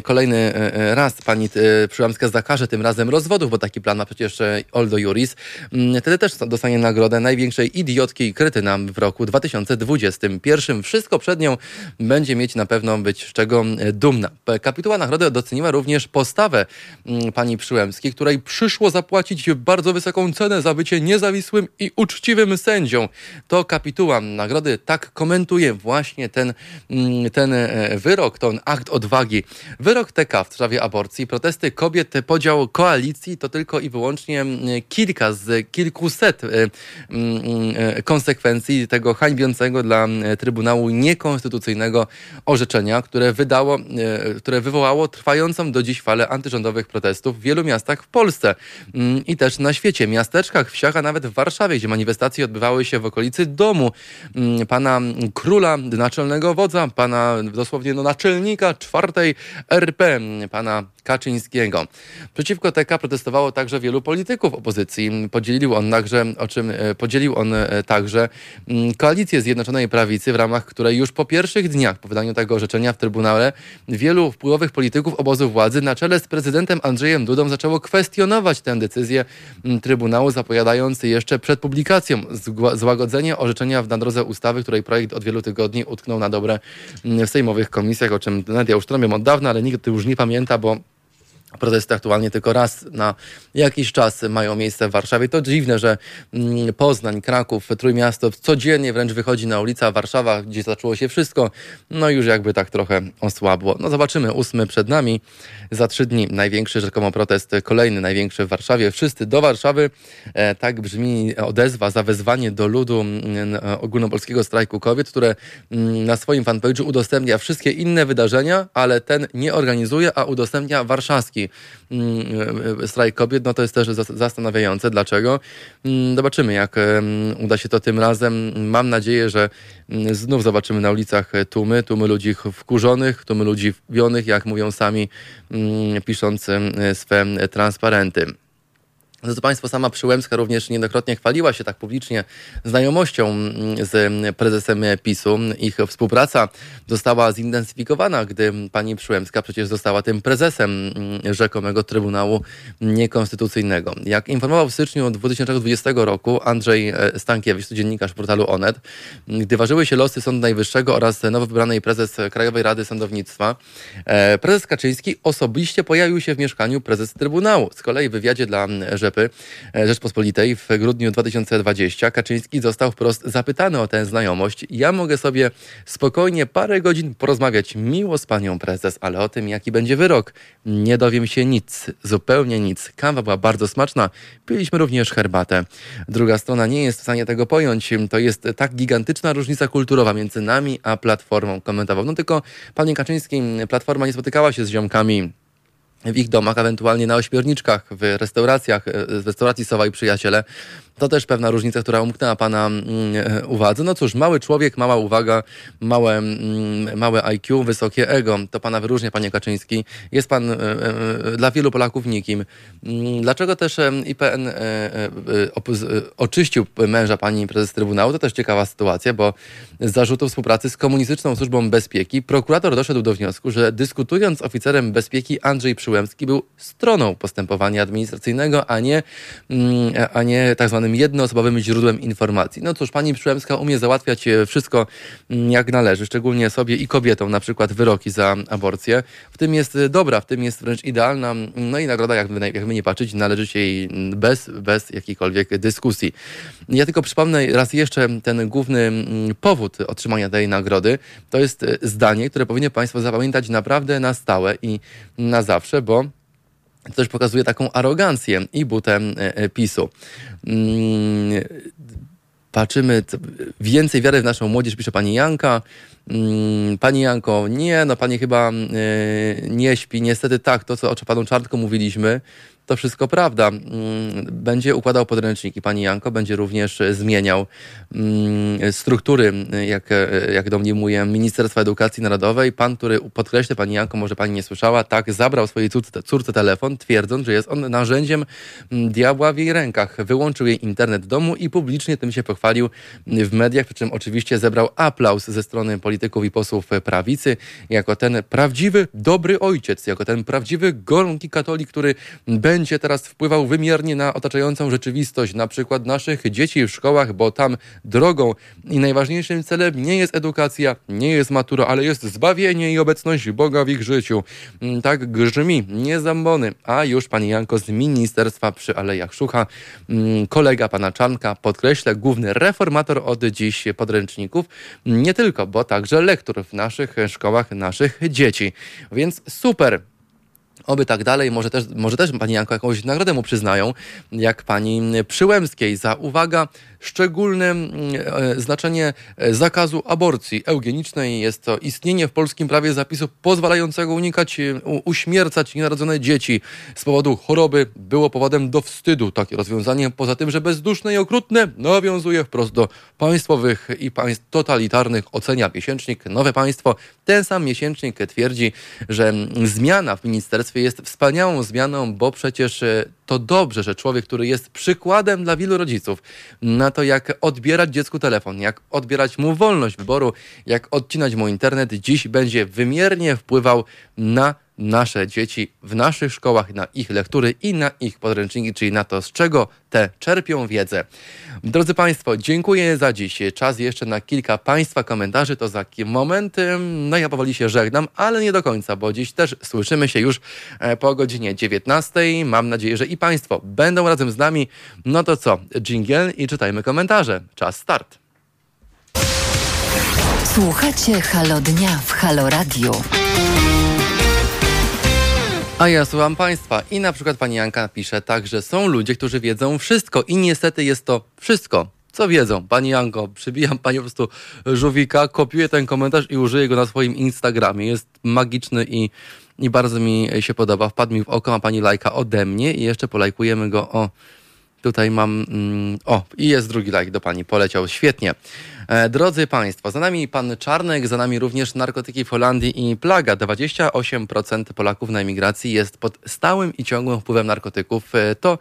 kolejny e, e, raz pani e, Przyłamska zakaże tym razem rozwodów, bo taki plan ma przecież Oldo Juris, mm, wtedy też dostanie nagrodę największej idiotki i krytyna w roku 2021. Wszystko przed nią będzie mieć na pewno być z czego dumna. Kapituła nagrody doceniła również postawę mm, pani Przyłębskiej, której przyszło zapłacić bardzo wysoką cenę za bycie niezawisłym i uczciwym sędzią. To kapituła nagrody tak komentuje właśnie ten, mm, ten wyrok, to akt odwagi. Wyrok TK w sprawie aborcji, protesty kobiet, podział koalicji to tylko i wyłącznie kilka z kilkuset e, e, konsekwencji tego hańbiącego dla Trybunału niekonstytucyjnego orzeczenia, które wydało, które wywołało trwającą do dziś falę antyrządowych protestów w wielu miastach w Polsce i też na świecie, miasteczkach, wsiach, a nawet w Warszawie, gdzie manifestacje odbywały się w okolicy domu pana króla, naczelnego wodza, pana dosłownie no, naczelnika czwartej RP, pana Kaczyńskiego. Przeciwko TK protestowało także wielu polityków opozycji. Podzielił on także, o czym e, podzielił on e, także mm, koalicję Zjednoczonej Prawicy, w ramach której już po pierwszych dniach po wydaniu tego orzeczenia w Trybunale wielu wpływowych polityków obozu władzy na czele z prezydentem Andrzejem Dudą zaczęło kwestionować tę decyzję mm, Trybunału, zapowiadając jeszcze przed publikacją złagodzenie orzeczenia w drodze ustawy, której projekt od wielu tygodni utknął na dobre mm, w Sejmowej sejmowych komisjach, o czym media już trąbią od dawna, ale nikt już nie pamięta, bo Protesty aktualnie tylko raz na jakiś czas mają miejsce w Warszawie. To dziwne, że mm, Poznań, Kraków, Trójmiasto codziennie wręcz wychodzi na ulicę, a Warszawa, gdzie zaczęło się wszystko, no już jakby tak trochę osłabło. No zobaczymy, ósmy przed nami, za trzy dni największy rzekomo protest, kolejny największy w Warszawie. Wszyscy do Warszawy, e, tak brzmi odezwa za wezwanie do ludu mm, e, ogólnopolskiego strajku kobiet, które mm, na swoim fanpage'u udostępnia wszystkie inne wydarzenia, ale ten nie organizuje, a udostępnia warszawski Mm, e, strajk kobiet, no to jest też zastanawiające. Dlaczego? Mm, zobaczymy, jak uda się to tym razem. Mam nadzieję, że mm, znów zobaczymy na ulicach tłumy, tłumy ludzi wkurzonych, tłumy ludzi wbionych, jak mówią sami, pisząc swe transparenty. Drodzy Państwo, sama Przyłębska również niejednokrotnie chwaliła się tak publicznie znajomością mm, z prezesem PiSu. Ich współpraca została zintensyfikowana, gdy pani Przyłębska przecież została tym prezesem mm, rzekomego Trybunału Niekonstytucyjnego. Jak informował w styczniu 2020 roku Andrzej e, Stankiewicz, dziennikarz portalu Onet, gdy ważyły się losy Sądu Najwyższego oraz nowo wybranej prezes Krajowej Rady Sądownictwa, e, prezes Kaczyński osobiście pojawił się w mieszkaniu prezes Trybunału. Z kolei w wywiadzie dla Rzeczy E, Rzeczpospolitej w grudniu 2020 Kaczyński został wprost zapytany o tę znajomość. Ja mogę sobie spokojnie parę godzin porozmawiać miło z panią prezes, ale o tym, jaki będzie wyrok, nie dowiem się nic, zupełnie nic. Kawa była bardzo smaczna, piliśmy również herbatę. Druga strona nie jest w stanie tego pojąć. To jest tak gigantyczna różnica kulturowa między nami a Platformą, komentował. No tylko, panie Kaczyński, Platforma nie spotykała się z ziomkami w ich domach, ewentualnie na ośmiorniczkach, w restauracjach, e, w restauracji Sowa i Przyjaciele. To też pewna różnica, która umknęła Pana mm, e, uwadze. No cóż, mały człowiek, mała uwaga, małe, mm, małe IQ, wysokie ego. To Pana wyróżnia, Panie Kaczyński. Jest Pan e, dla wielu Polaków nikim. Mm, dlaczego też IPN oczyścił męża Pani Prezes Trybunału? To też ciekawa sytuacja, bo z zarzutu współpracy z Komunistyczną Służbą Bezpieki prokurator doszedł do wniosku, że dyskutując z oficerem bezpieki Andrzej Przyłębski był stroną postępowania administracyjnego, a nie, a nie tak zwanym jednoosobowym źródłem informacji. No cóż, pani Przyłębska umie załatwiać e, wszystko mm, jak należy, szczególnie sobie i kobietom, na przykład wyroki za aborcję. W tym jest e, dobra, w tym jest wręcz idealna. No i nagroda, jakby, jakby nie patrzeć, należy się jej bez, bez jakiejkolwiek dyskusji. Ja tylko przypomnę raz jeszcze ten główny mm, powód otrzymania tej nagrody. To jest e, zdanie, które powinny Państwo zapamiętać naprawdę na stałe i na zawsze bo też pokazuje taką arogancję i butę e, e, PiSu. Mm, patrzymy, więcej wiary w naszą młodzież, pisze pani Janka. Mm, pani Janko, nie, no pani chyba e, nie śpi. Niestety tak, to co o panu Czartko mówiliśmy, to wszystko prawda. Mm, będzie układał podręczniki pani Janko, będzie również zmieniał mm, struktury, jak, jak domniemuje Ministerstwa Edukacji Narodowej. Pan, który podkreślę, pani Janko, może pani nie słyszała, tak zabrał swojej córce, córce telefon, twierdząc, że jest on narzędziem mm, diabła w jej rękach. Wyłączył jej internet domu i publicznie tym się pochwalił w mediach, przy czym oczywiście zebrał aplauz ze strony polityków i posłów prawicy, jako ten prawdziwy, dobry ojciec, jako ten prawdziwy gorąki katolik, który będzie będzie teraz wpływał wymiernie na otaczającą rzeczywistość, na przykład naszych dzieci w szkołach, bo tam drogą i najważniejszym celem nie jest edukacja, nie jest matura, ale jest zbawienie i obecność Boga w ich życiu. Mm, tak grzmi, nie zambony. A już pani Janko z Ministerstwa przy Alejach Szucha, mm, kolega pana Czanka, podkreślę, główny reformator od dziś podręczników, nie tylko, bo także lektor w naszych szkołach naszych dzieci. Więc super. Oby tak dalej. Może też, może też pani Janko jakąś nagrodę mu przyznają, jak pani Przyłębskiej za uwaga szczególne mm, e, znaczenie e, zakazu aborcji eugenicznej. Jest to istnienie w polskim prawie zapisu pozwalającego unikać, e, uśmiercać nienarodzone dzieci z powodu choroby. Było powodem do wstydu takie rozwiązanie. Poza tym, że bezduszne i okrutne nawiązuje wprost do państwowych i państw totalitarnych. Ocenia miesięcznik Nowe Państwo. Ten sam miesięcznik twierdzi, że zmiana w ministerstwie jest wspaniałą zmianą, bo przecież to dobrze, że człowiek, który jest przykładem dla wielu rodziców na to, jak odbierać dziecku telefon, jak odbierać mu wolność wyboru, jak odcinać mu internet, dziś będzie wymiernie wpływał na nasze dzieci w naszych szkołach, na ich lektury i na ich podręczniki, czyli na to, z czego te czerpią wiedzę. Drodzy Państwo, dziękuję za dziś. Czas jeszcze na kilka Państwa komentarzy, to za moment. No ja powoli się żegnam, ale nie do końca, bo dziś też słyszymy się już e, po godzinie 19. Mam nadzieję, że i Państwo będą razem z nami. No to co, jingle i czytajmy komentarze. Czas start. Słuchacie Halo Dnia w Halo Radio. A ja słucham Państwa i na przykład pani Janka pisze tak, że są ludzie, którzy wiedzą wszystko i niestety jest to wszystko. Co wiedzą? Pani Janko, przybijam pani po prostu żółwika, kopiuję ten komentarz i użyję go na swoim Instagramie. Jest magiczny i, i bardzo mi się podoba. Wpadł mi w oko, ma pani lajka ode mnie i jeszcze polajkujemy go o... Tutaj mam. Mm, o, i jest drugi like do pani, poleciał świetnie. E, drodzy Państwo, za nami pan Czarnek, za nami również narkotyki w Holandii i plaga. 28% Polaków na emigracji jest pod stałym i ciągłym wpływem narkotyków. E, to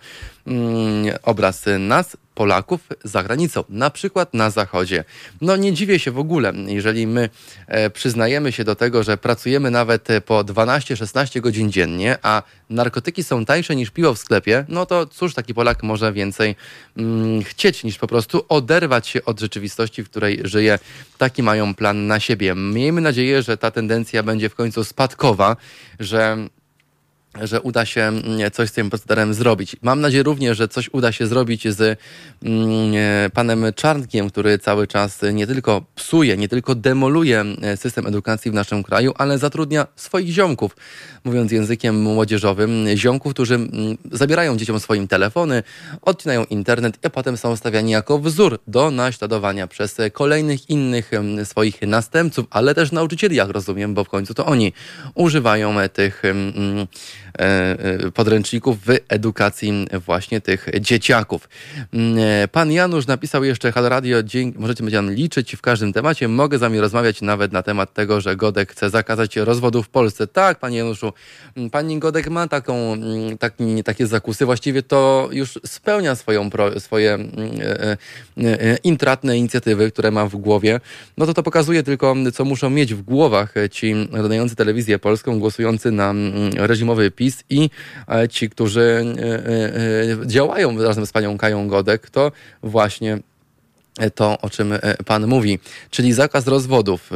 mm, obraz nas, Polaków za granicą, na przykład na Zachodzie. No nie dziwię się w ogóle, jeżeli my e, przyznajemy się do tego, że pracujemy nawet po 12-16 godzin dziennie, a narkotyki są tańsze niż piwo w sklepie, no to cóż taki Polak może więcej mm, chcieć niż po prostu oderwać się od rzeczywistości, w której żyje. Taki mają plan na siebie. Miejmy nadzieję, że ta tendencja będzie w końcu spadkowa, że że uda się mm, coś z tym procederem zrobić. Mam nadzieję również, że coś uda się zrobić z mm, e, panem Czarnkiem, który cały czas nie tylko psuje, nie tylko demoluje e, system edukacji w naszym kraju, ale zatrudnia swoich ziomków, mówiąc językiem młodzieżowym, ziomków, którzy mm, zabierają dzieciom swoim telefony, odcinają internet, a potem są stawiani jako wzór do naśladowania przez kolejnych innych swoich następców, ale też nauczycieli, jak rozumiem, bo w końcu to oni używają tych E, e, podręczników w edukacji właśnie tych dzieciaków. Mm, e, pan Janusz napisał jeszcze Halo Radio, możecie będzie liczyć w każdym temacie. Mogę z wami rozmawiać nawet na temat tego, że Godek chce zakazać rozwodu w Polsce. Tak, panie Januszu, mm, pani Godek ma taką, mm, taki, takie zakusy. Właściwie to już spełnia swoją, swoje intratne inicjatywy, które ma w głowie. No to to pokazuje tylko, co muszą mieć w głowach ci oglądający telewizję polską, głosujący na reżimowy PiS PiS i e, ci, którzy e, e, działają razem z panią Kają Godek, to właśnie to, o czym Pan mówi, czyli zakaz rozwodów.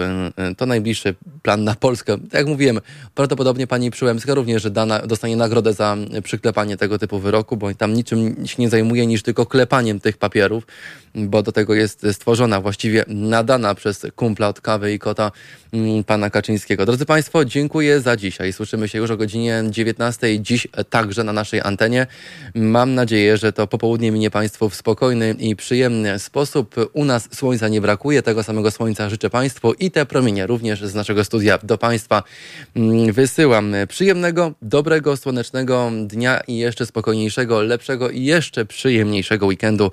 To najbliższy plan na Polskę. Tak jak mówiłem, prawdopodobnie Pani Przyłębska również dana, dostanie nagrodę za przyklepanie tego typu wyroku, bo tam niczym się nie zajmuje niż tylko klepaniem tych papierów bo do tego jest stworzona, właściwie nadana przez kumpla od kawy i kota mm, pana Kaczyńskiego. Drodzy Państwo, dziękuję za dzisiaj. Słyszymy się już o godzinie 19 dziś także na naszej antenie. Mam nadzieję, że to popołudnie minie Państwu w spokojny i przyjemny sposób. U nas słońca nie brakuje, tego samego słońca życzę Państwu i te promienie również z naszego studia do Państwa mm, wysyłam. Przyjemnego, dobrego, słonecznego dnia i jeszcze spokojniejszego, lepszego i jeszcze przyjemniejszego weekendu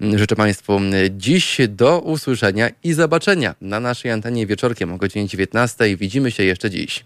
życzę Państwu Państwu dziś do usłyszenia i zobaczenia na naszej antenie wieczorkiem o godzinie 19. Widzimy się jeszcze dziś.